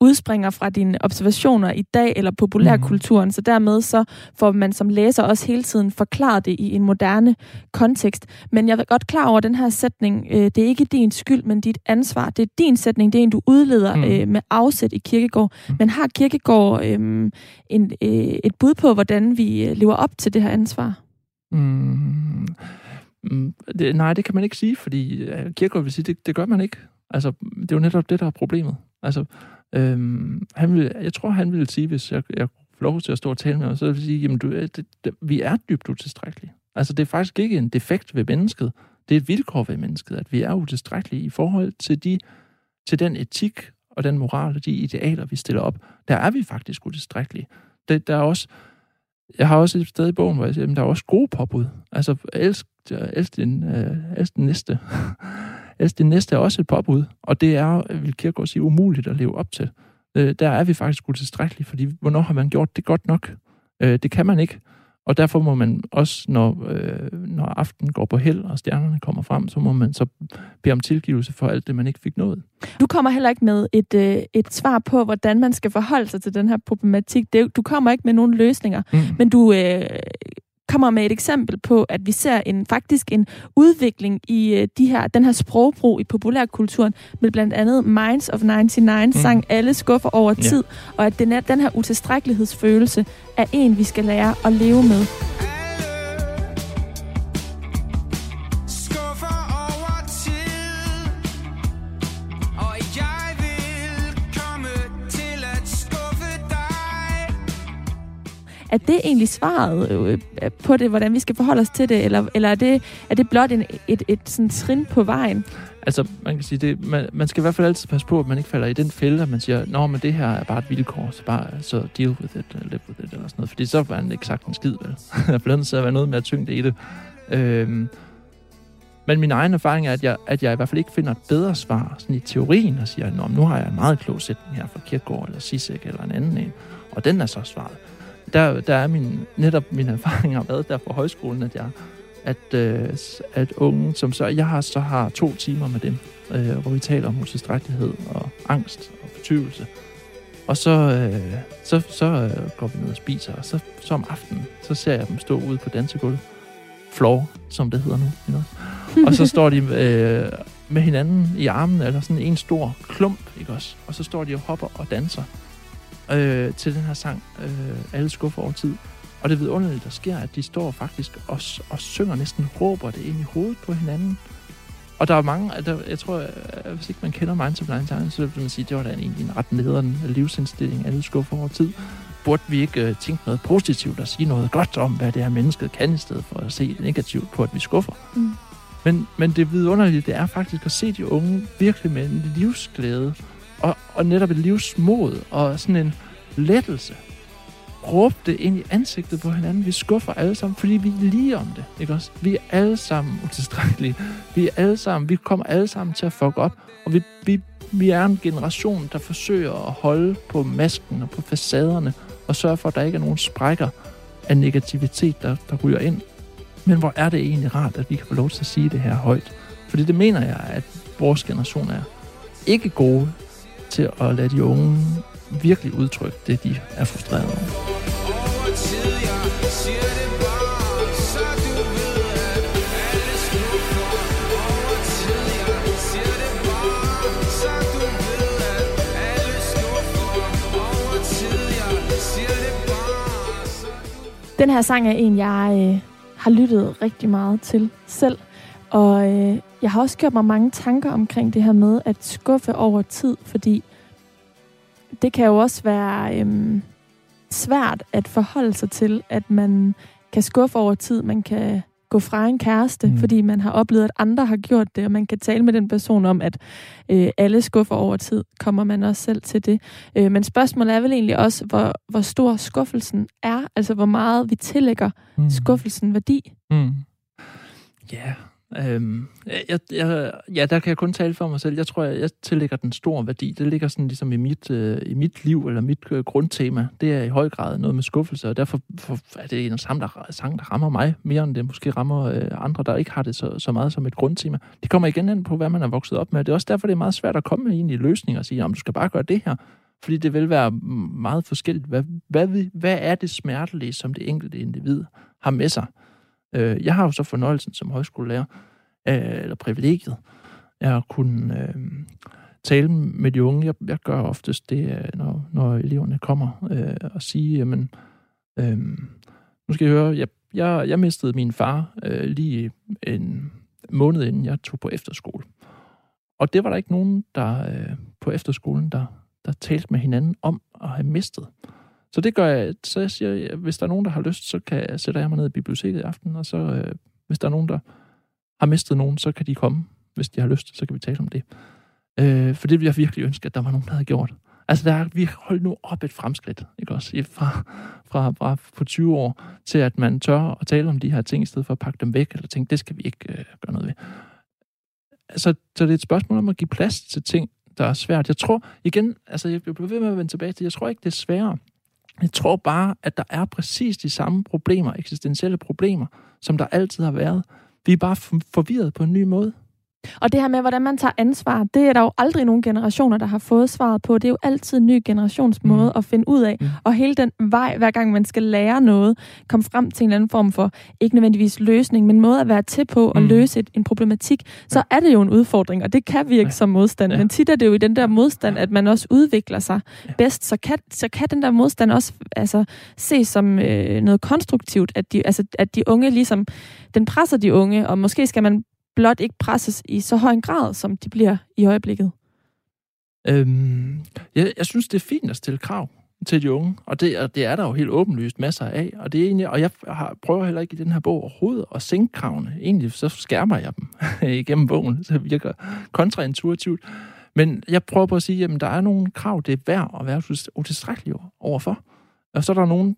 udspringer fra dine observationer i dag eller populærkulturen, mm. så dermed så får man som læser også hele tiden forklaret det i en moderne kontekst. Men jeg er godt klar over den her sætning, øh, det er ikke din skyld, men dit ansvar. Det er din sætning, det er en, du udleder mm. øh, med afsæt i Kirkegård. Mm. Men har Kirkegård øh, en, øh, et bud på, hvordan vi øh, lever op til det her ansvar? Mm. Mm, det, nej, det kan man ikke sige, fordi øh, Kierkegaard vil sige, det, det gør man ikke. Altså, det er jo netop det, der er problemet. Altså, øhm, han vil, jeg tror, han ville sige, hvis jeg, jeg får lov til at stå og tale med ham, så vil jeg sige, jamen, du, øh, det, det, vi er dybt utilstrækkelige. Altså, det er faktisk ikke en defekt ved mennesket. Det er et vilkår ved mennesket, at vi er utilstrækkelige i forhold til, de, til den etik og den moral og de idealer, vi stiller op. Der er vi faktisk utilstrækkelige. Det, der er også, jeg har også et sted i bogen, hvor jeg siger, jamen, der er også gode påbud. Altså, elsk, elsk, din, øh, elsk din næste. elsk din næste er også et påbud, og det er, vil Kierkegaard sige, umuligt at leve op til. Øh, der er vi faktisk utilstrækkelige, fordi hvornår har man gjort det godt nok? Øh, det kan man ikke. Og derfor må man også, når, øh, når aften går på held, og stjernerne kommer frem, så må man så bede om tilgivelse for alt det, man ikke fik nået. Du kommer heller ikke med et, øh, et svar på, hvordan man skal forholde sig til den her problematik. Det, du kommer ikke med nogen løsninger, mm. men du øh, kommer med et eksempel på, at vi ser en faktisk en udvikling i øh, de her, den her sprogbrug i populærkulturen, med blandt andet Minds of 99 mm. sang alle skuffer over tid, ja. og at den, er, den her utilstrækkelighedsfølelse er en, vi skal lære at leve med. Er det egentlig svaret øh, øh, på det, hvordan vi skal forholde os til det, eller, eller er, det, er det blot en, et, et sådan trin på vejen? Altså, man kan sige, det, man, man skal i hvert fald altid passe på, at man ikke falder i den fælde, at man siger, nå, men det her er bare et vilkår, så bare så deal with it, uh, live with it, eller sådan noget. Fordi så var man ikke sagt en skid, vel? Der bliver nødt med at være noget mere tyngde i det. Øhm, men min egen erfaring er, at jeg, at jeg i hvert fald ikke finder et bedre svar sådan i teorien, og siger, Nå, nu har jeg en meget klog sætning her fra Kierkegaard eller Sisek eller en anden en, og den er så svaret der, der er min, netop min erfaring har været der fra højskolen, at jeg at, øh, at unge, som så, jeg har så har to timer med dem, øh, hvor vi taler om utilstrækkelighed og angst og fortvivlelse. Og så, øh, så, så øh, går vi ned og spiser, og så, så om aftenen, så ser jeg dem stå ude på dansegulvet. Floor, som det hedder nu. You know? og så står de øh, med hinanden i armen, eller sådan en stor klump, ikke også? Og så står de og hopper og danser øh, til den her sang, øh, Alle skuffer over tid. Og det vidunderlige, der sker, at de står faktisk og, og synger, næsten råber det ind i hovedet på hinanden. Og der er mange, der, jeg tror, øh, hvis ikke man kender Minds of Nine Times, så vil man sige, det var da egentlig en ret nederen livsindstilling, alle skuffer over tid. Burde vi ikke uh, tænke noget positivt og sige noget godt om, hvad det her mennesket kan, i stedet for at se negativt på, at vi skuffer? Mm. Men, men det vidunderlige, det er faktisk at se de unge virkelig med en livsglæde og, og netop et livsmod og sådan en lettelse. Råb det ind i ansigtet på hinanden. Vi skuffer alle sammen, fordi vi er lige om det. Ikke også? Vi er alle sammen utilstrækkelige. Vi er alle sammen, vi kommer alle sammen til at fuck op. Og vi, vi, vi er en generation, der forsøger at holde på masken og på facaderne og sørge for, at der ikke er nogen sprækker af negativitet, der, der ryger ind. Men hvor er det egentlig rart, at vi kan få lov til at sige det her højt. Fordi det mener jeg, at vores generation er ikke gode til at lade de unge virkelig udtrykke det, de er frustrerede over. Den her sang er en, jeg øh, har lyttet rigtig meget til selv. Og øh, jeg har også gjort mig mange tanker omkring det her med at skuffe over tid, fordi det kan jo også være øh, svært at forholde sig til, at man kan skuffe over tid. Man kan gå fra en kæreste, mm. fordi man har oplevet, at andre har gjort det, og man kan tale med den person om, at øh, alle skuffer over tid. Kommer man også selv til det? Øh, men spørgsmålet er vel egentlig også, hvor, hvor stor skuffelsen er, altså hvor meget vi tillægger mm. skuffelsen værdi. Mm. Ja, Øhm, jeg, jeg, ja, der kan jeg kun tale for mig selv. Jeg tror, jeg, jeg tillægger den stor værdi. Det ligger sådan ligesom i mit, øh, i mit liv, eller mit øh, grundtema. Det er i høj grad noget med skuffelse, og derfor for, er det en sang der, sang, der rammer mig mere, end det måske rammer øh, andre, der ikke har det så, så meget som et grundtema. Det kommer igen ind på, hvad man er vokset op med. Det er også derfor, det er meget svært at komme med en i løsninger og sige, om du skal bare gøre det her. Fordi det vil være meget forskelligt. Hvad, hvad, hvad er det smertelige, som det enkelte individ har med sig? Øh, jeg har jo så fornøjelsen som højskolelærer, øh, eller privilegiet, at kunne øh, tale med de unge. Jeg, jeg gør oftest det, øh, når, når eleverne kommer øh, og sige, jamen, øh, nu skal I høre, jeg, jeg, jeg mistede min far øh, lige en måned inden jeg tog på efterskole. Og det var der ikke nogen, der øh, på efterskolen, der, der talte med hinanden om at have mistet. Så det gør jeg, så jeg siger, hvis der er nogen, der har lyst, så kan jeg sætte jeg mig ned i biblioteket i aften, og så øh, hvis der er nogen, der har mistet nogen, så kan de komme, hvis de har lyst, så kan vi tale om det. Øh, for det ville jeg virkelig ønske, at der var nogen, der havde gjort. Altså, der er, vi holdt nu op et fremskridt, ikke også? Fra, fra, fra på 20 år til, at man tør at tale om de her ting, i stedet for at pakke dem væk, eller tænke, det skal vi ikke øh, gøre noget ved. Altså, så det er et spørgsmål om at give plads til ting, der er svært. Jeg tror, igen, altså, jeg bliver ved med at vende tilbage til, jeg tror ikke, det er sværere. Jeg tror bare, at der er præcis de samme problemer, eksistentielle problemer, som der altid har været. Vi er bare forvirret på en ny måde. Og det her med, hvordan man tager ansvar, det er der jo aldrig nogen generationer, der har fået svaret på. Det er jo altid en ny generations måde mm. at finde ud af. Mm. Og hele den vej, hver gang man skal lære noget, komme frem til en eller anden form for, ikke nødvendigvis løsning, men måde at være til på at mm. løse et, en problematik, så ja. er det jo en udfordring, og det kan virke ja. som modstand. Ja. Men tit er det jo i den der modstand, at man også udvikler sig ja. bedst. Så kan, så kan den der modstand også altså, ses som øh, noget konstruktivt, at de, altså, at de unge ligesom, den presser de unge, og måske skal man blot ikke presses i så høj en grad, som de bliver i øjeblikket? Øhm, jeg, jeg synes, det er fint at stille krav til de unge, og det, og det er der jo helt åbenlyst masser af, og, det er egentlig, og jeg har, prøver heller ikke i den her bog overhovedet at sænke kravene. Egentlig så skærmer jeg dem igennem bogen, så det virker kontraintuitivt. Men jeg prøver på at sige, at der er nogle krav, det er værd at være utilstrækkelig overfor. Og så er der nogen,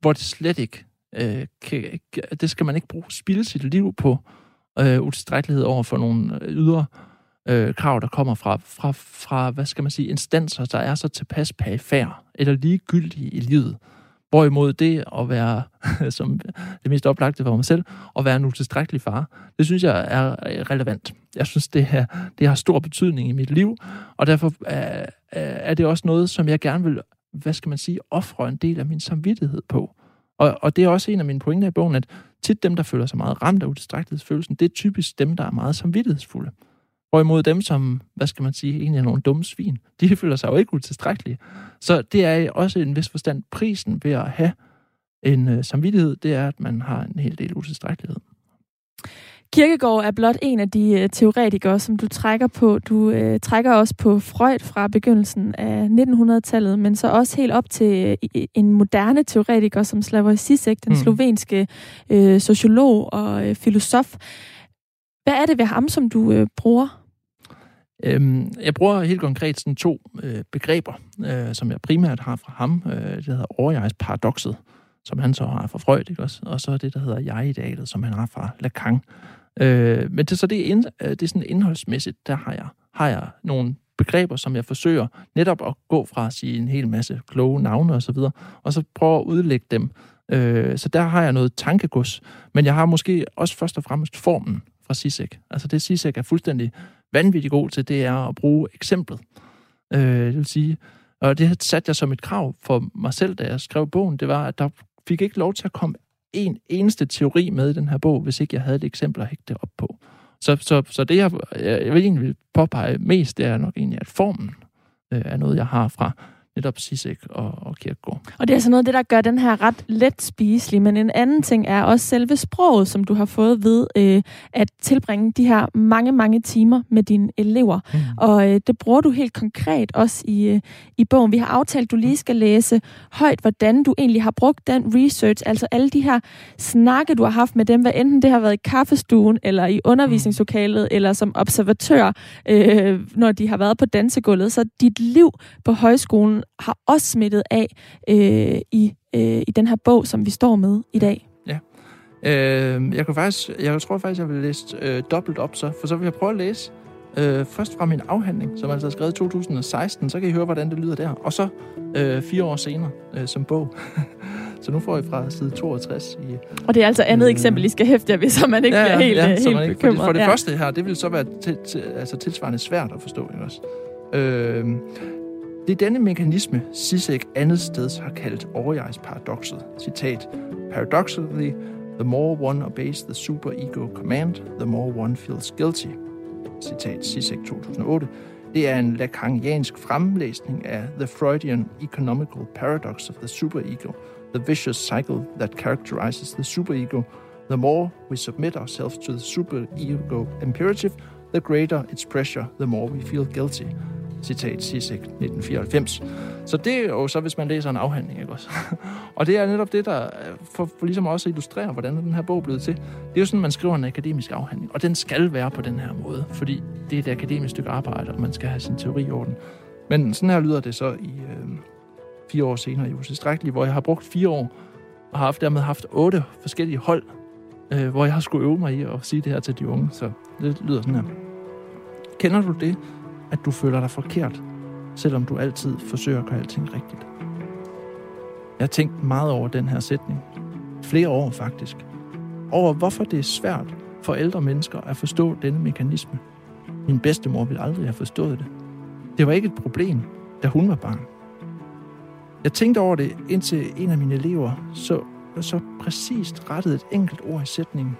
hvor det slet ikke øh, kan, det skal man ikke bruge spilde sit liv på øh, utilstrækkelighed over for nogle øh, ydre øh, krav, der kommer fra, fra, fra, hvad skal man sige, instanser, der er så tilpas perifære eller ligegyldige i livet. Hvorimod det at være, som det mest oplagte for mig selv, at være en utilstrækkelig far, det synes jeg er øh, relevant. Jeg synes, det, her, det har stor betydning i mit liv, og derfor er, er det også noget, som jeg gerne vil, hvad skal man sige, ofre en del af min samvittighed på. Og, og det er også en af mine pointer i bogen, at tit dem, der føler sig meget ramt af utilstrækkelighedsfølelsen, det er typisk dem, der er meget samvittighedsfulde. Hvorimod dem, som, hvad skal man sige, egentlig er nogle dumme svin, de føler sig jo ikke utilstrækkelige. Så det er også en vis forstand prisen ved at have en øh, samvittighed, det er, at man har en hel del utilstrækkelighed. Kirkegaard er blot en af de øh, teoretikere, som du trækker på. Du øh, trækker også på Freud fra begyndelsen af 1900-tallet, men så også helt op til øh, en moderne teoretiker som Slavoj Zizek, den mm. slovenske øh, sociolog og øh, filosof. Hvad er det ved ham, som du øh, bruger? Øhm, jeg bruger helt konkret sådan to øh, begreber, øh, som jeg primært har fra ham. Øh, det hedder overjegsparadoxet, som han så har fra Freud, ikke også? og så det, der hedder jeg-idealet, som han har fra Lacan. Øh, men det, så det er, ind, øh, det er sådan indholdsmæssigt, der har jeg, har jeg nogle begreber, som jeg forsøger netop at gå fra at sige en hel masse kloge navne og så videre, og så prøve at udlægge dem. Øh, så der har jeg noget tankegods, men jeg har måske også først og fremmest formen fra Sisek. Altså det Sisek er fuldstændig vanvittigt god til, det er at bruge eksemplet. Øh, det vil sige, og det satte jeg som et krav for mig selv, da jeg skrev bogen, det var, at der fik ikke lov til at komme en eneste teori med i den her bog, hvis ikke jeg havde et eksempel at hægte op på. Så, så, så det, jeg, jeg vil egentlig påpege mest, det er nok egentlig, at formen øh, er noget, jeg har fra netop Sisek og, og Kierkegaard. Og det er altså noget af det, der gør den her ret let spiselig, men en anden ting er også selve sproget, som du har fået ved øh, at tilbringe de her mange, mange timer med dine elever. Mm. Og øh, det bruger du helt konkret også i, øh, i bogen. Vi har aftalt, at du lige skal læse højt, hvordan du egentlig har brugt den research, altså alle de her snakke, du har haft med dem, hvad enten det har været i kaffestuen, eller i undervisningslokalet, eller som observatør, øh, når de har været på dansegulvet. Så dit liv på højskolen har også smittet af øh, i, øh, i den her bog, som vi står med i dag. Ja. Øh, jeg, kan faktisk, jeg tror faktisk, jeg vil læse øh, dobbelt op, så, for så vil jeg prøve at læse øh, først fra min afhandling, som altså er skrevet i 2016, så kan I høre, hvordan det lyder der. Og så øh, fire år senere øh, som bog. så nu får I fra side 62. I, og det er altså andet øh, eksempel, I skal hæfte jer ved, så man ikke ja, bliver helt, ja, helt ikke, bekymret. For det, for det ja. første her, det vil så være til, til, altså tilsvarende svært at forstå. Ikke også? Øh, det er denne mekanisme, Sisek andet sted har kaldt overjegsparadoxet. Citat. Paradoxically, the more one obeys the superego command, the more one feels guilty. Citat Sisek 2008. Det er en lacaniansk fremlæsning af The Freudian Economical Paradox of the Superego, the vicious cycle that characterizes the superego. The more we submit ourselves to the superego imperative, the greater its pressure, the more we feel guilty. Citat Sisek 1994. Så det er jo så, hvis man læser en afhandling, ikke også? og det er netop det, der øh, for, for ligesom også illustrerer, hvordan den her bog er blevet til. Det er jo sådan, man skriver en akademisk afhandling, og den skal være på den her måde, fordi det er et akademisk stykke arbejde, og man skal have sin teori i orden. Men sådan her lyder det så i øh, fire år senere i Utilstrækkeligt, hvor jeg har brugt fire år, og har haft, dermed haft otte forskellige hold, øh, hvor jeg har skulle øve mig i at sige det her til de unge. Så det lyder sådan her. Kender du det, at du føler dig forkert, selvom du altid forsøger at gøre alting rigtigt. Jeg har tænkt meget over den her sætning. Flere år faktisk. Over hvorfor det er svært for ældre mennesker at forstå denne mekanisme. Min bedstemor ville aldrig have forstået det. Det var ikke et problem, da hun var barn. Jeg tænkte over det, indtil en af mine elever så, så præcist rettede et enkelt ord i sætningen.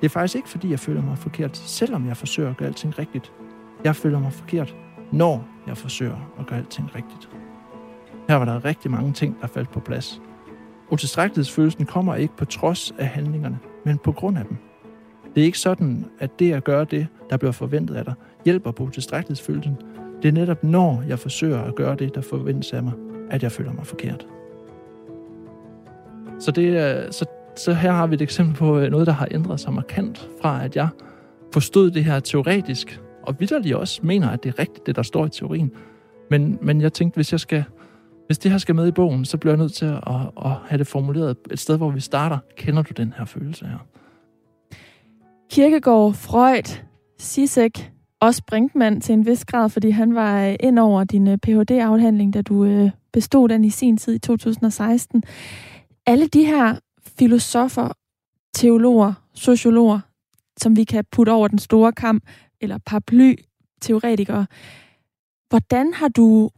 Det er faktisk ikke, fordi jeg føler mig forkert, selvom jeg forsøger at gøre alting rigtigt. Jeg føler mig forkert, når jeg forsøger at gøre alting rigtigt. Her var der rigtig mange ting, der faldt på plads. Utilstrækkelighedsfølelsen kommer ikke på trods af handlingerne, men på grund af dem. Det er ikke sådan, at det at gøre det, der bliver forventet af dig, hjælper på utilstrækkelighedsfølelsen. Det er netop når jeg forsøger at gøre det, der forventes af mig, at jeg føler mig forkert. Så, det er, så, så her har vi et eksempel på øh, noget, der har ændret sig markant fra, at jeg forstod det her teoretisk, og vidderlig også mener, at det er rigtigt, det der står i teorien. Men, men jeg tænkte, hvis jeg skal hvis det her skal med i bogen, så bliver jeg nødt til at, at have det formuleret et sted, hvor vi starter. Kender du den her følelse her? Kirkegaard, Freud, Sisek, også Brinkmann til en vis grad, fordi han var øh, ind over din øh, Ph.D.-afhandling, da du øh, bestod den i sin tid i 2016. Alle de her filosofer, teologer, sociologer, som vi kan putte over den store kamp, eller paraply-teoretikere. Hvordan har du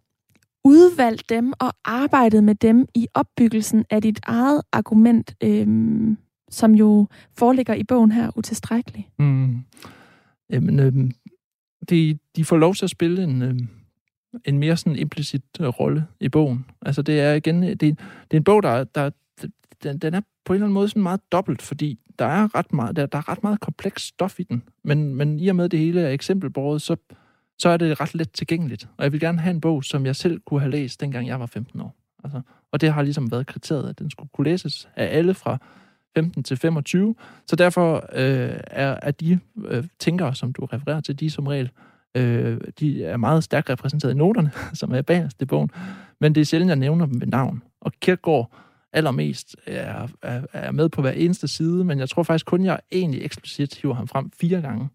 udvalgt dem og arbejdet med dem i opbyggelsen af dit eget argument, øhm, som jo foreligger i bogen her, utilstrækkeligt? Mm. Jamen, øhm, de, de får lov til at spille en, øhm, en mere sådan implicit øh, rolle i bogen. Altså, det er igen, øh, det, det er en bog, der, der den, den er på en eller anden måde sådan meget dobbelt, fordi der er ret meget, der, der er ret meget kompleks stof i den. Men, men i og med det hele er eksempelbordet, så, så er det ret let tilgængeligt. Og jeg vil gerne have en bog, som jeg selv kunne have læst, dengang jeg var 15 år. Altså, og det har ligesom været kriteriet, at den skulle kunne læses af alle fra 15 til 25. Så derfor øh, er, er de øh, tænkere, som du refererer til, de som regel, øh, de er meget stærkt repræsenteret i noterne, som er bagerst i bogen. Men det er sjældent, jeg nævner dem ved navn. Og Kierkegaard allermest er, er, er med på hver eneste side, men jeg tror faktisk kun, jeg egentlig eksplicit hiver ham frem fire gange.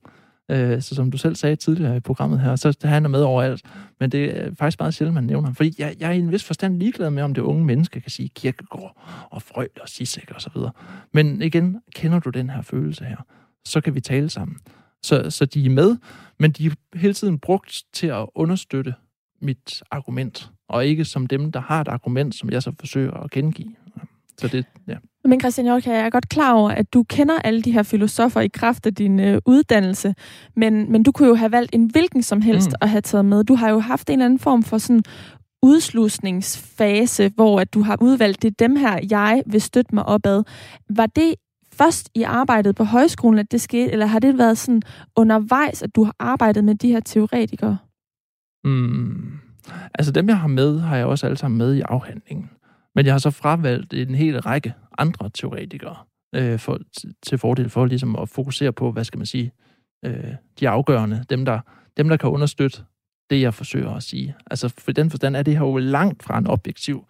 Øh, så som du selv sagde tidligere i programmet her, så han er med overalt. Men det er faktisk meget sjældent, man nævner ham. Fordi jeg, jeg er i en vis forstand ligeglad med, om det unge menneske kan sige kirkegård og frøl og sisæk og så videre. Men igen, kender du den her følelse her, så kan vi tale sammen. Så, så de er med, men de er hele tiden brugt til at understøtte mit argument, og ikke som dem, der har et argument, som jeg så forsøger at gengive. Så det, ja. Men Christian Jorka, jeg er godt klar over, at du kender alle de her filosofer i kraft af din øh, uddannelse, men, men du kunne jo have valgt en hvilken som helst mm. at have taget med. Du har jo haft en eller anden form for sådan udslusningsfase, hvor at du har udvalgt, det dem her, jeg vil støtte mig opad. Var det først i arbejdet på højskolen, at det skete, eller har det været sådan undervejs, at du har arbejdet med de her teoretikere? Mm. Altså dem, jeg har med, har jeg også alle sammen med i afhandlingen. Men jeg har så fravalgt en hel række andre teoretikere øh, for, til fordel for ligesom at fokusere på, hvad skal man sige, øh, de afgørende, dem der, dem der kan understøtte det, jeg forsøger at sige. Altså for den forstand er det her jo langt fra en objektiv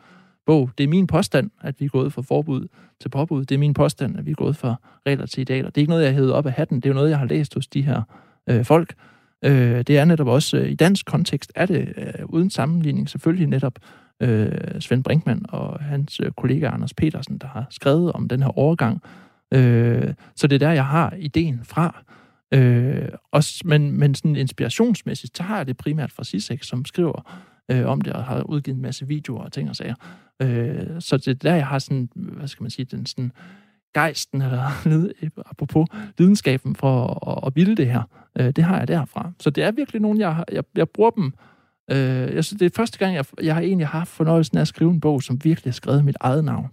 bog. Det er min påstand, at vi er gået fra forbud til påbud. Det er min påstand, at vi er gået fra regler til idealer. Det er ikke noget, jeg har op af hatten. Det er jo noget, jeg har læst hos de her øh, folk. Øh, det er netop også, øh, i dansk kontekst, er det øh, uden sammenligning selvfølgelig netop øh, Svend Brinkmann og hans øh, kollega Anders Petersen, der har skrevet om den her overgang. Øh, så det er der, jeg har ideen fra. Øh, også, men, men sådan inspirationsmæssigt, så har jeg det primært fra Sisek, som skriver øh, om det, og har udgivet en masse videoer og ting og sager. Øh, så det er der, jeg har sådan, hvad skal man sige, den sådan gejsten, eller apropos videnskaben for at, at ville det her, øh, det har jeg derfra. Så det er virkelig nogen, jeg, jeg, jeg bruger dem. Øh, jeg synes, det er første gang, jeg, jeg har egentlig haft fornøjelsen af at skrive en bog, som virkelig har skrevet mit eget navn.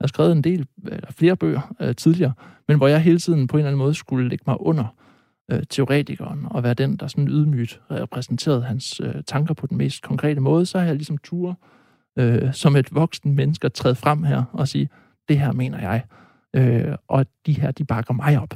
Jeg har skrevet en del, eller flere bøger øh, tidligere, men hvor jeg hele tiden på en eller anden måde skulle lægge mig under øh, teoretikeren og være den, der sådan ydmygt repræsenterede hans øh, tanker på den mest konkrete måde, så har jeg ligesom tur øh, som et voksen menneske at træde frem her og sige, det her mener jeg, øh, og de her, de bakker mig op.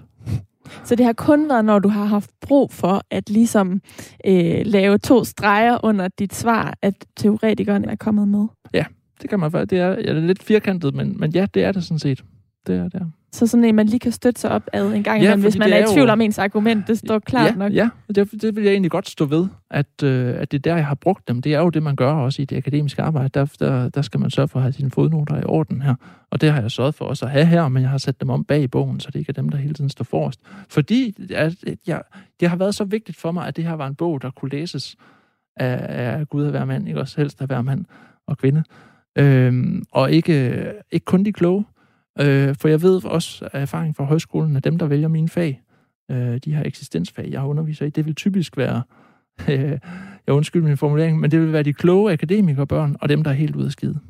Så det har kun været, når du har haft brug for at ligesom øh, lave to streger under dit svar, at teoretikeren er kommet med? Ja, det kan man faktisk. Det er, ja, det er lidt firkantet, men, men ja, det er det sådan set. Det er det. Så sådan en, man lige kan støtte sig op ad en gang, ja, hvis man er, er i tvivl jo... om ens argument, det står klart ja, nok. Ja, det, det vil jeg egentlig godt stå ved, at, øh, at det er der, jeg har brugt dem. Det er jo det, man gør også i det akademiske arbejde. Der, der, der skal man sørge for at have sine fodnoter i orden her. Og det har jeg sørget for også at have her, men jeg har sat dem om bag i bogen, så det ikke er dem, der hele tiden står forrest. Fordi at, jeg, det har været så vigtigt for mig, at det her var en bog, der kunne læses af, af Gud og hver mand, ikke også helst af hver mand og kvinde. Øhm, og ikke, ikke kun de kloge, Øh, for jeg ved også af erfaring fra højskolen, at dem, der vælger mine fag, øh, de her eksistensfag, jeg underviser i, det vil typisk være, øh, jeg undskylder min formulering, men det vil være de kloge akademikerbørn, og dem, der er helt ude af skide.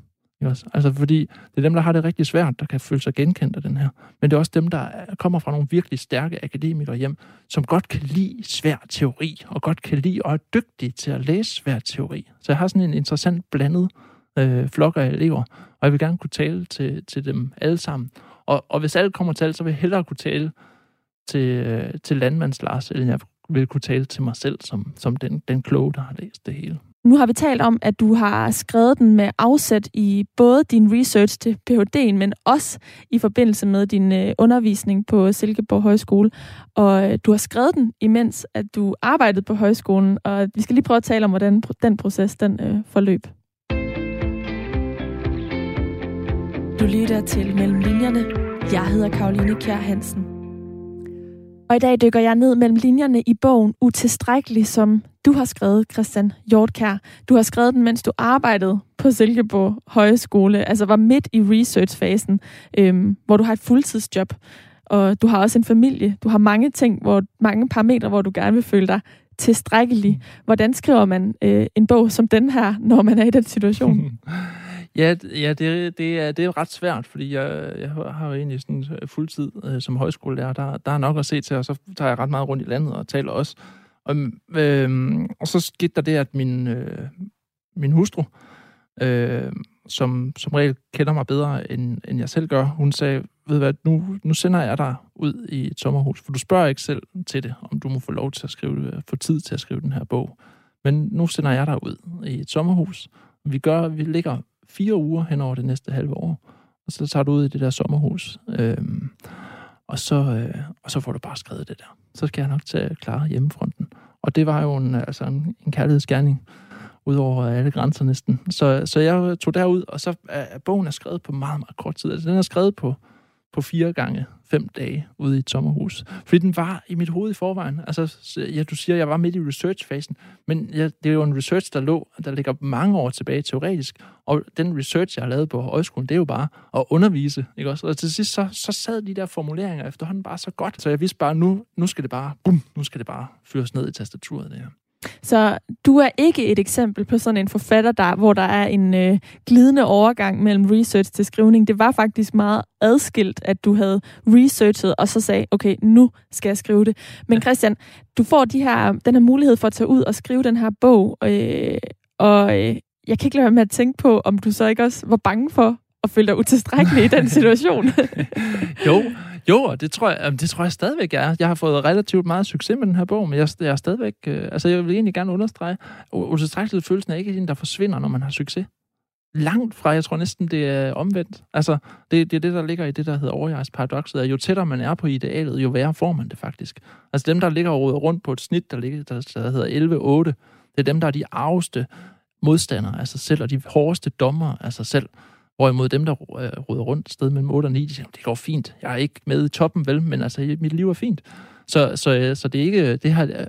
Altså fordi det er dem, der har det rigtig svært, der kan føle sig genkendt af den her. Men det er også dem, der kommer fra nogle virkelig stærke akademikere hjem, som godt kan lide svær teori, og godt kan lide og er dygtige til at læse svær teori. Så jeg har sådan en interessant blandet øh, flok af elever, og jeg vil gerne kunne tale til, til dem alle sammen. Og, og hvis alle kommer til så vil jeg hellere kunne tale til, øh, til landmands Lars, end jeg vil kunne tale til mig selv, som, som den, den kloge, der har læst det hele. Nu har vi talt om, at du har skrevet den med afsæt i både din research til Ph.D.'en, men også i forbindelse med din øh, undervisning på Silkeborg Højskole. Og øh, du har skrevet den, imens at du arbejdede på højskolen, og vi skal lige prøve at tale om, hvordan den proces den øh, forløb. Du lytter til Mellem Linjerne. Jeg hedder Karoline Kjær Hansen. Og i dag dykker jeg ned mellem linjerne i bogen Utilstrækkelig, som du har skrevet, Christian Hjortkær. Du har skrevet den, mens du arbejdede på Silkeborg Højskole, altså var midt i researchfasen, øhm, hvor du har et fuldtidsjob. Og du har også en familie. Du har mange ting, hvor mange parametre, hvor du gerne vil føle dig tilstrækkelig. Hvordan skriver man øh, en bog som den her, når man er i den situation? Ja, ja det, det, er, det er ret svært, fordi jeg, jeg har jo egentlig sådan øh, fuldtid øh, som højskolelærer. Der, der er nok at se til, og så tager jeg ret meget rundt i landet og taler også. Og, øh, og så skete der det, at min, øh, min hustru, øh, som som regel kender mig bedre, end, end jeg selv gør, hun sagde, ved hvad, nu, nu sender jeg dig ud i et sommerhus, for du spørger ikke selv til det, om du må få lov til at skrive, øh, få tid til at skrive den her bog. Men nu sender jeg dig ud i et sommerhus. Vi gør, vi ligger fire uger hen over det næste halve år, og så tager du ud i det der sommerhus, øhm, og, så, øh, og så får du bare skrevet det der. Så skal jeg nok tage klare hjemmefronten. Og det var jo en, altså en, en kærlighedsgerning, ud over alle grænser næsten. Så, så jeg tog derud, og så er bogen er skrevet på meget, meget kort tid. Altså den er skrevet på, på fire gange fem dage ude i et sommerhus. Fordi den var i mit hoved i forvejen. Altså, ja, du siger, jeg var midt i researchfasen, men ja, det er jo en research, der lå, der ligger mange år tilbage teoretisk, og den research, jeg har lavet på højskolen, det er jo bare at undervise, ikke også? Og til sidst, så, så sad de der formuleringer efterhånden bare så godt, så jeg vidste bare, nu, nu skal det bare, bum, nu skal det bare fyres ned i tastaturet, det her. Så du er ikke et eksempel på sådan en forfatter, der, hvor der er en øh, glidende overgang mellem research til skrivning. Det var faktisk meget adskilt, at du havde researchet, og så sagde, okay, nu skal jeg skrive det. Men Christian, du får de her, den her mulighed for at tage ud og skrive den her bog, øh, og øh, jeg kan ikke lade være med at tænke på, om du så ikke også var bange for at føle dig utilstrækkelig i den situation. jo, jo, det tror, jeg, det tror jeg stadigvæk er. Jeg har fået relativt meget succes med den her bog, men jeg, jeg er stadigvæk... Øh, altså, jeg vil egentlig gerne understrege, utilstrækkelighedsfølelsen er ikke en, der forsvinder, når man har succes. Langt fra, jeg tror næsten, det er omvendt. Altså, det, det er det, der ligger i det, der hedder overjegsparadoxet, at jo tættere man er på idealet, jo værre får man det faktisk. Altså dem, der ligger og rundt på et snit, der, ligger, der, der hedder 11-8, det er dem, der er de arveste modstandere af sig selv, og de hårdeste dommer af sig selv. Hvorimod dem, der råder øh, rundt sted mellem 8 og 9, de siger, det går fint. Jeg er ikke med i toppen, vel, men altså, mit liv er fint. Så, så, øh, så det er ikke, det har,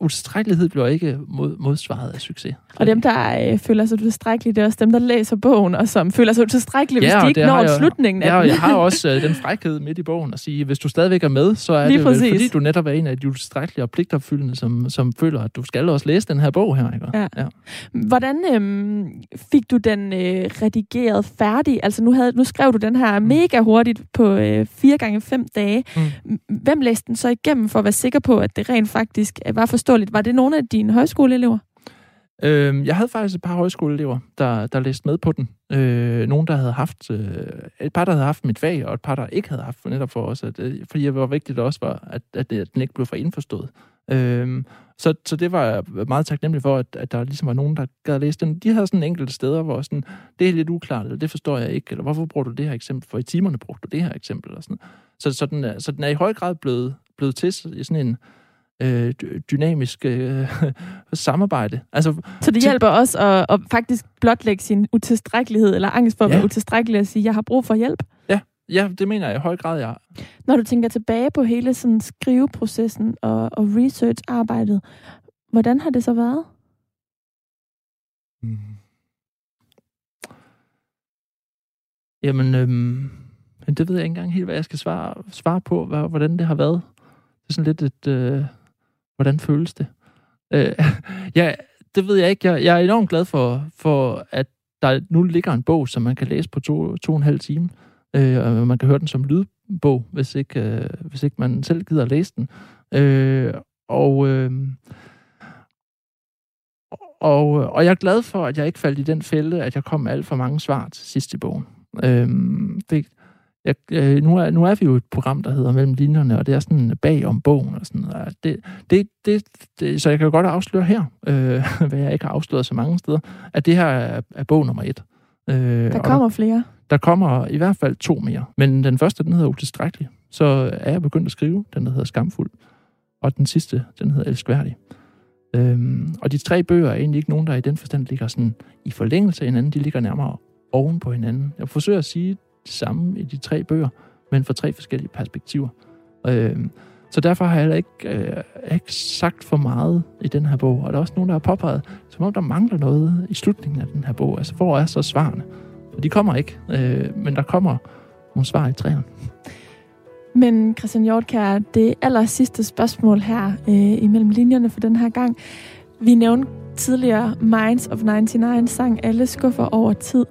utilstrækkelighed bliver ikke mod, modsvaret af succes. Og dem, der øh, føler sig utilstrækkelige, det er også dem, der læser bogen, og som føler sig utilstrækkelige, ja, hvis de ikke når jeg, slutningen af ja, den. jeg har også øh, den frækhed midt i bogen at sige, hvis du stadigvæk er med, så er Lige det vel, fordi du netop er en af de utilstrækkelige og pligtopfyldende, som, som føler, at du skal også læse den her bog her. Ikke? Ja. Ja. Hvordan øh, fik du den øh, redigeret færdig? Altså nu, havde, nu skrev du den her mm. mega hurtigt på øh, 4 gange 5 dage. Mm. Hvem læste den så igennem for at være sikker på, at det rent faktisk var for forståeligt. Var det nogle af dine højskoleelever? Øhm, jeg havde faktisk et par højskoleelever, der, der læste med på den. Øh, nogle, der havde haft... Øh, et par, der havde haft mit fag, og et par, der ikke havde haft for netop for os. At, øh, fordi det var vigtigt også, var, at, at, at den ikke blev for indforstået. Øh, så, så det var jeg meget taknemmelig for, at, at der ligesom var nogen, der gad læse den. De havde sådan enkelte steder, hvor sådan, det er lidt uklart, eller det forstår jeg ikke, eller hvorfor bruger du det her eksempel, for i timerne brugte du det her eksempel, og sådan. Så, så, den er, så den er i høj grad blevet, blevet til i sådan en øh, dynamisk øh, samarbejde. Altså, så det hjælper også at, at faktisk blotlægge sin utilstrækkelighed, eller angst for at ja. være utilstrækkelig, og sige, jeg har brug for hjælp? Ja, ja det mener jeg i høj grad, jeg Når du tænker tilbage på hele sådan skriveprocessen og, og research-arbejdet, hvordan har det så været? Mm. Jamen, øhm, det ved jeg ikke engang helt, hvad jeg skal svare, svare på, hvordan det har været. Det er sådan lidt et... Øh, Hvordan føles det? Øh, ja, det ved jeg ikke. Jeg, jeg er enormt glad for, for, at der nu ligger en bog, som man kan læse på to, to og en halv time. Øh, og man kan høre den som lydbog, hvis ikke, øh, hvis ikke man selv gider at læse den. Øh, og, øh, og, og jeg er glad for, at jeg ikke faldt i den fælde, at jeg kom med alt for mange svar til sidst i bogen. Øh, det, jeg, øh, nu, er, nu er vi jo et program, der hedder Mellem Linjerne, og det er sådan bag om bogen og sådan noget. Det, det, det, det, så jeg kan godt afsløre her, øh, hvad jeg ikke har afsløret så mange steder, at det her er, er bog nummer et. Øh, der kommer der, flere. Der kommer i hvert fald to mere. Men den første, den hedder Utilstrækkelig. Så er jeg begyndt at skrive, den der hedder Skamfuld. Og den sidste, den hedder Elskværdig. Øhm, og de tre bøger er egentlig ikke nogen, der i den forstand ligger sådan i forlængelse af hinanden. De ligger nærmere oven på hinanden. Jeg forsøger at sige det samme i de tre bøger, men fra tre forskellige perspektiver. Øh, så derfor har jeg heller ikke, øh, ikke sagt for meget i den her bog. Og der er også nogen, der har påpeget, som om der mangler noget i slutningen af den her bog. Altså, hvor er så svarene? Og de kommer ikke, øh, men der kommer nogle svar i træerne. Men Christian Hjortkær, det aller sidste spørgsmål her øh, imellem linjerne for den her gang. Vi nævnte tidligere Minds of 99 sang Alle skuffer over tid.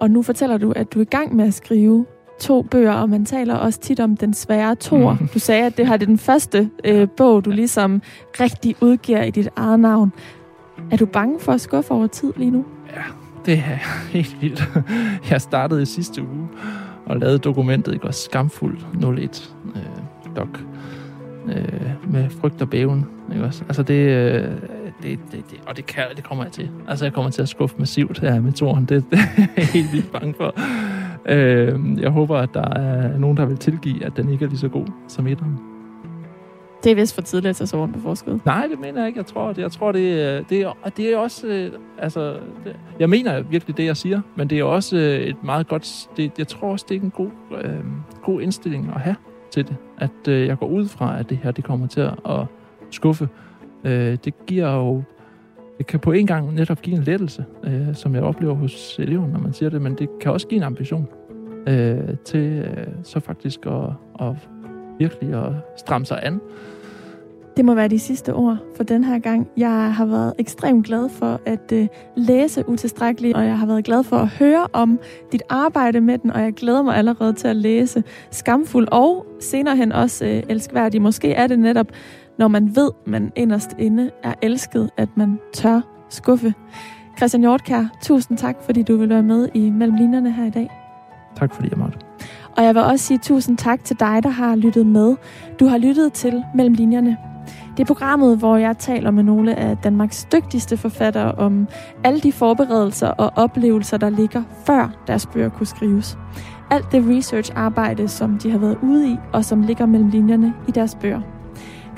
Og nu fortæller du, at du er i gang med at skrive to bøger, og man taler også tit om den svære tor. Mm. Du sagde, at det har det den første øh, bog, du ligesom rigtig udgiver i dit eget navn. Er du bange for at skuffe over tid lige nu? Ja, det er helt vildt. Jeg startede i sidste uge og lavede dokumentet, ikke også skamfuld 01 øh, doc øh, med frygt og bæven. Ikke også? Altså det, øh, det, det, det, og det, kan, det kommer jeg til. Altså, jeg kommer til at skuffe massivt her med toren. Det, det er jeg helt vildt bange for. Øh, jeg håber, at der er nogen, der vil tilgive, at den ikke er lige så god som etteren. Det er vist for tidligt at tage soven på forskud. Nej, det mener jeg ikke. Jeg tror, det, jeg tror, det, det, er, det er også... Øh, altså, det, jeg mener virkelig det, jeg siger, men det er også øh, et meget godt... Det, jeg tror også, det er en god, øh, god indstilling at have til det. At øh, jeg går ud fra, at det her det kommer til at skuffe øh, det giver jo det kan på en gang netop give en lettelse, øh, som jeg oplever hos eleverne, når man siger det, men det kan også give en ambition øh, til øh, så faktisk at, at virkelig at stramme sig an Det må være de sidste ord for den her gang. Jeg har været ekstremt glad for at øh, læse utilstrækkeligt, og jeg har været glad for at høre om dit arbejde med den, og jeg glæder mig allerede til at læse Skamfuld og senere hen også øh, Elskværdig. Måske er det netop, når man ved, man inderst inde er elsket, at man tør skuffe. Christian Hjortkær, tusind tak, fordi du vil være med i Mellem Linjerne her i dag. Tak fordi jeg måtte. Og jeg vil også sige tusind tak til dig, der har lyttet med. Du har lyttet til Mellem Linjerne. Det er programmet, hvor jeg taler med nogle af Danmarks dygtigste forfattere om alle de forberedelser og oplevelser, der ligger før deres bøger kunne skrives. Alt det research-arbejde, som de har været ude i, og som ligger mellem linjerne i deres bøger.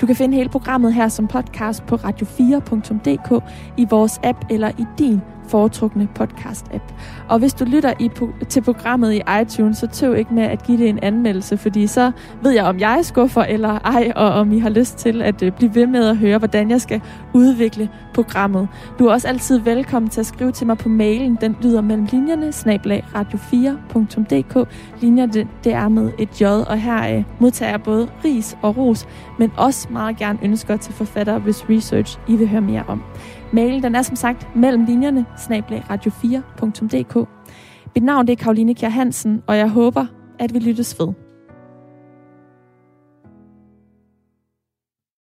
Du kan finde hele programmet her som podcast på radio4.dk i vores app eller i din foretrukne podcast-app. Og hvis du lytter i, til programmet i iTunes, så tøv ikke med at give det en anmeldelse, fordi så ved jeg, om jeg skuffer eller ej, og om I har lyst til at øh, blive ved med at høre, hvordan jeg skal udvikle programmet. Du er også altid velkommen til at skrive til mig på mailen. Den lyder mellem linjerne, snablag radio4.dk. Linjer, det, det er med et J, og her øh, modtager jeg både ris og ros, men også meget gerne ønsker til forfattere, hvis research I vil høre mere om. Mailen den er som sagt mellem linjerne, radio4.dk. Mit navn det er Karoline Kjær Hansen, og jeg håber, at vi lyttes ved.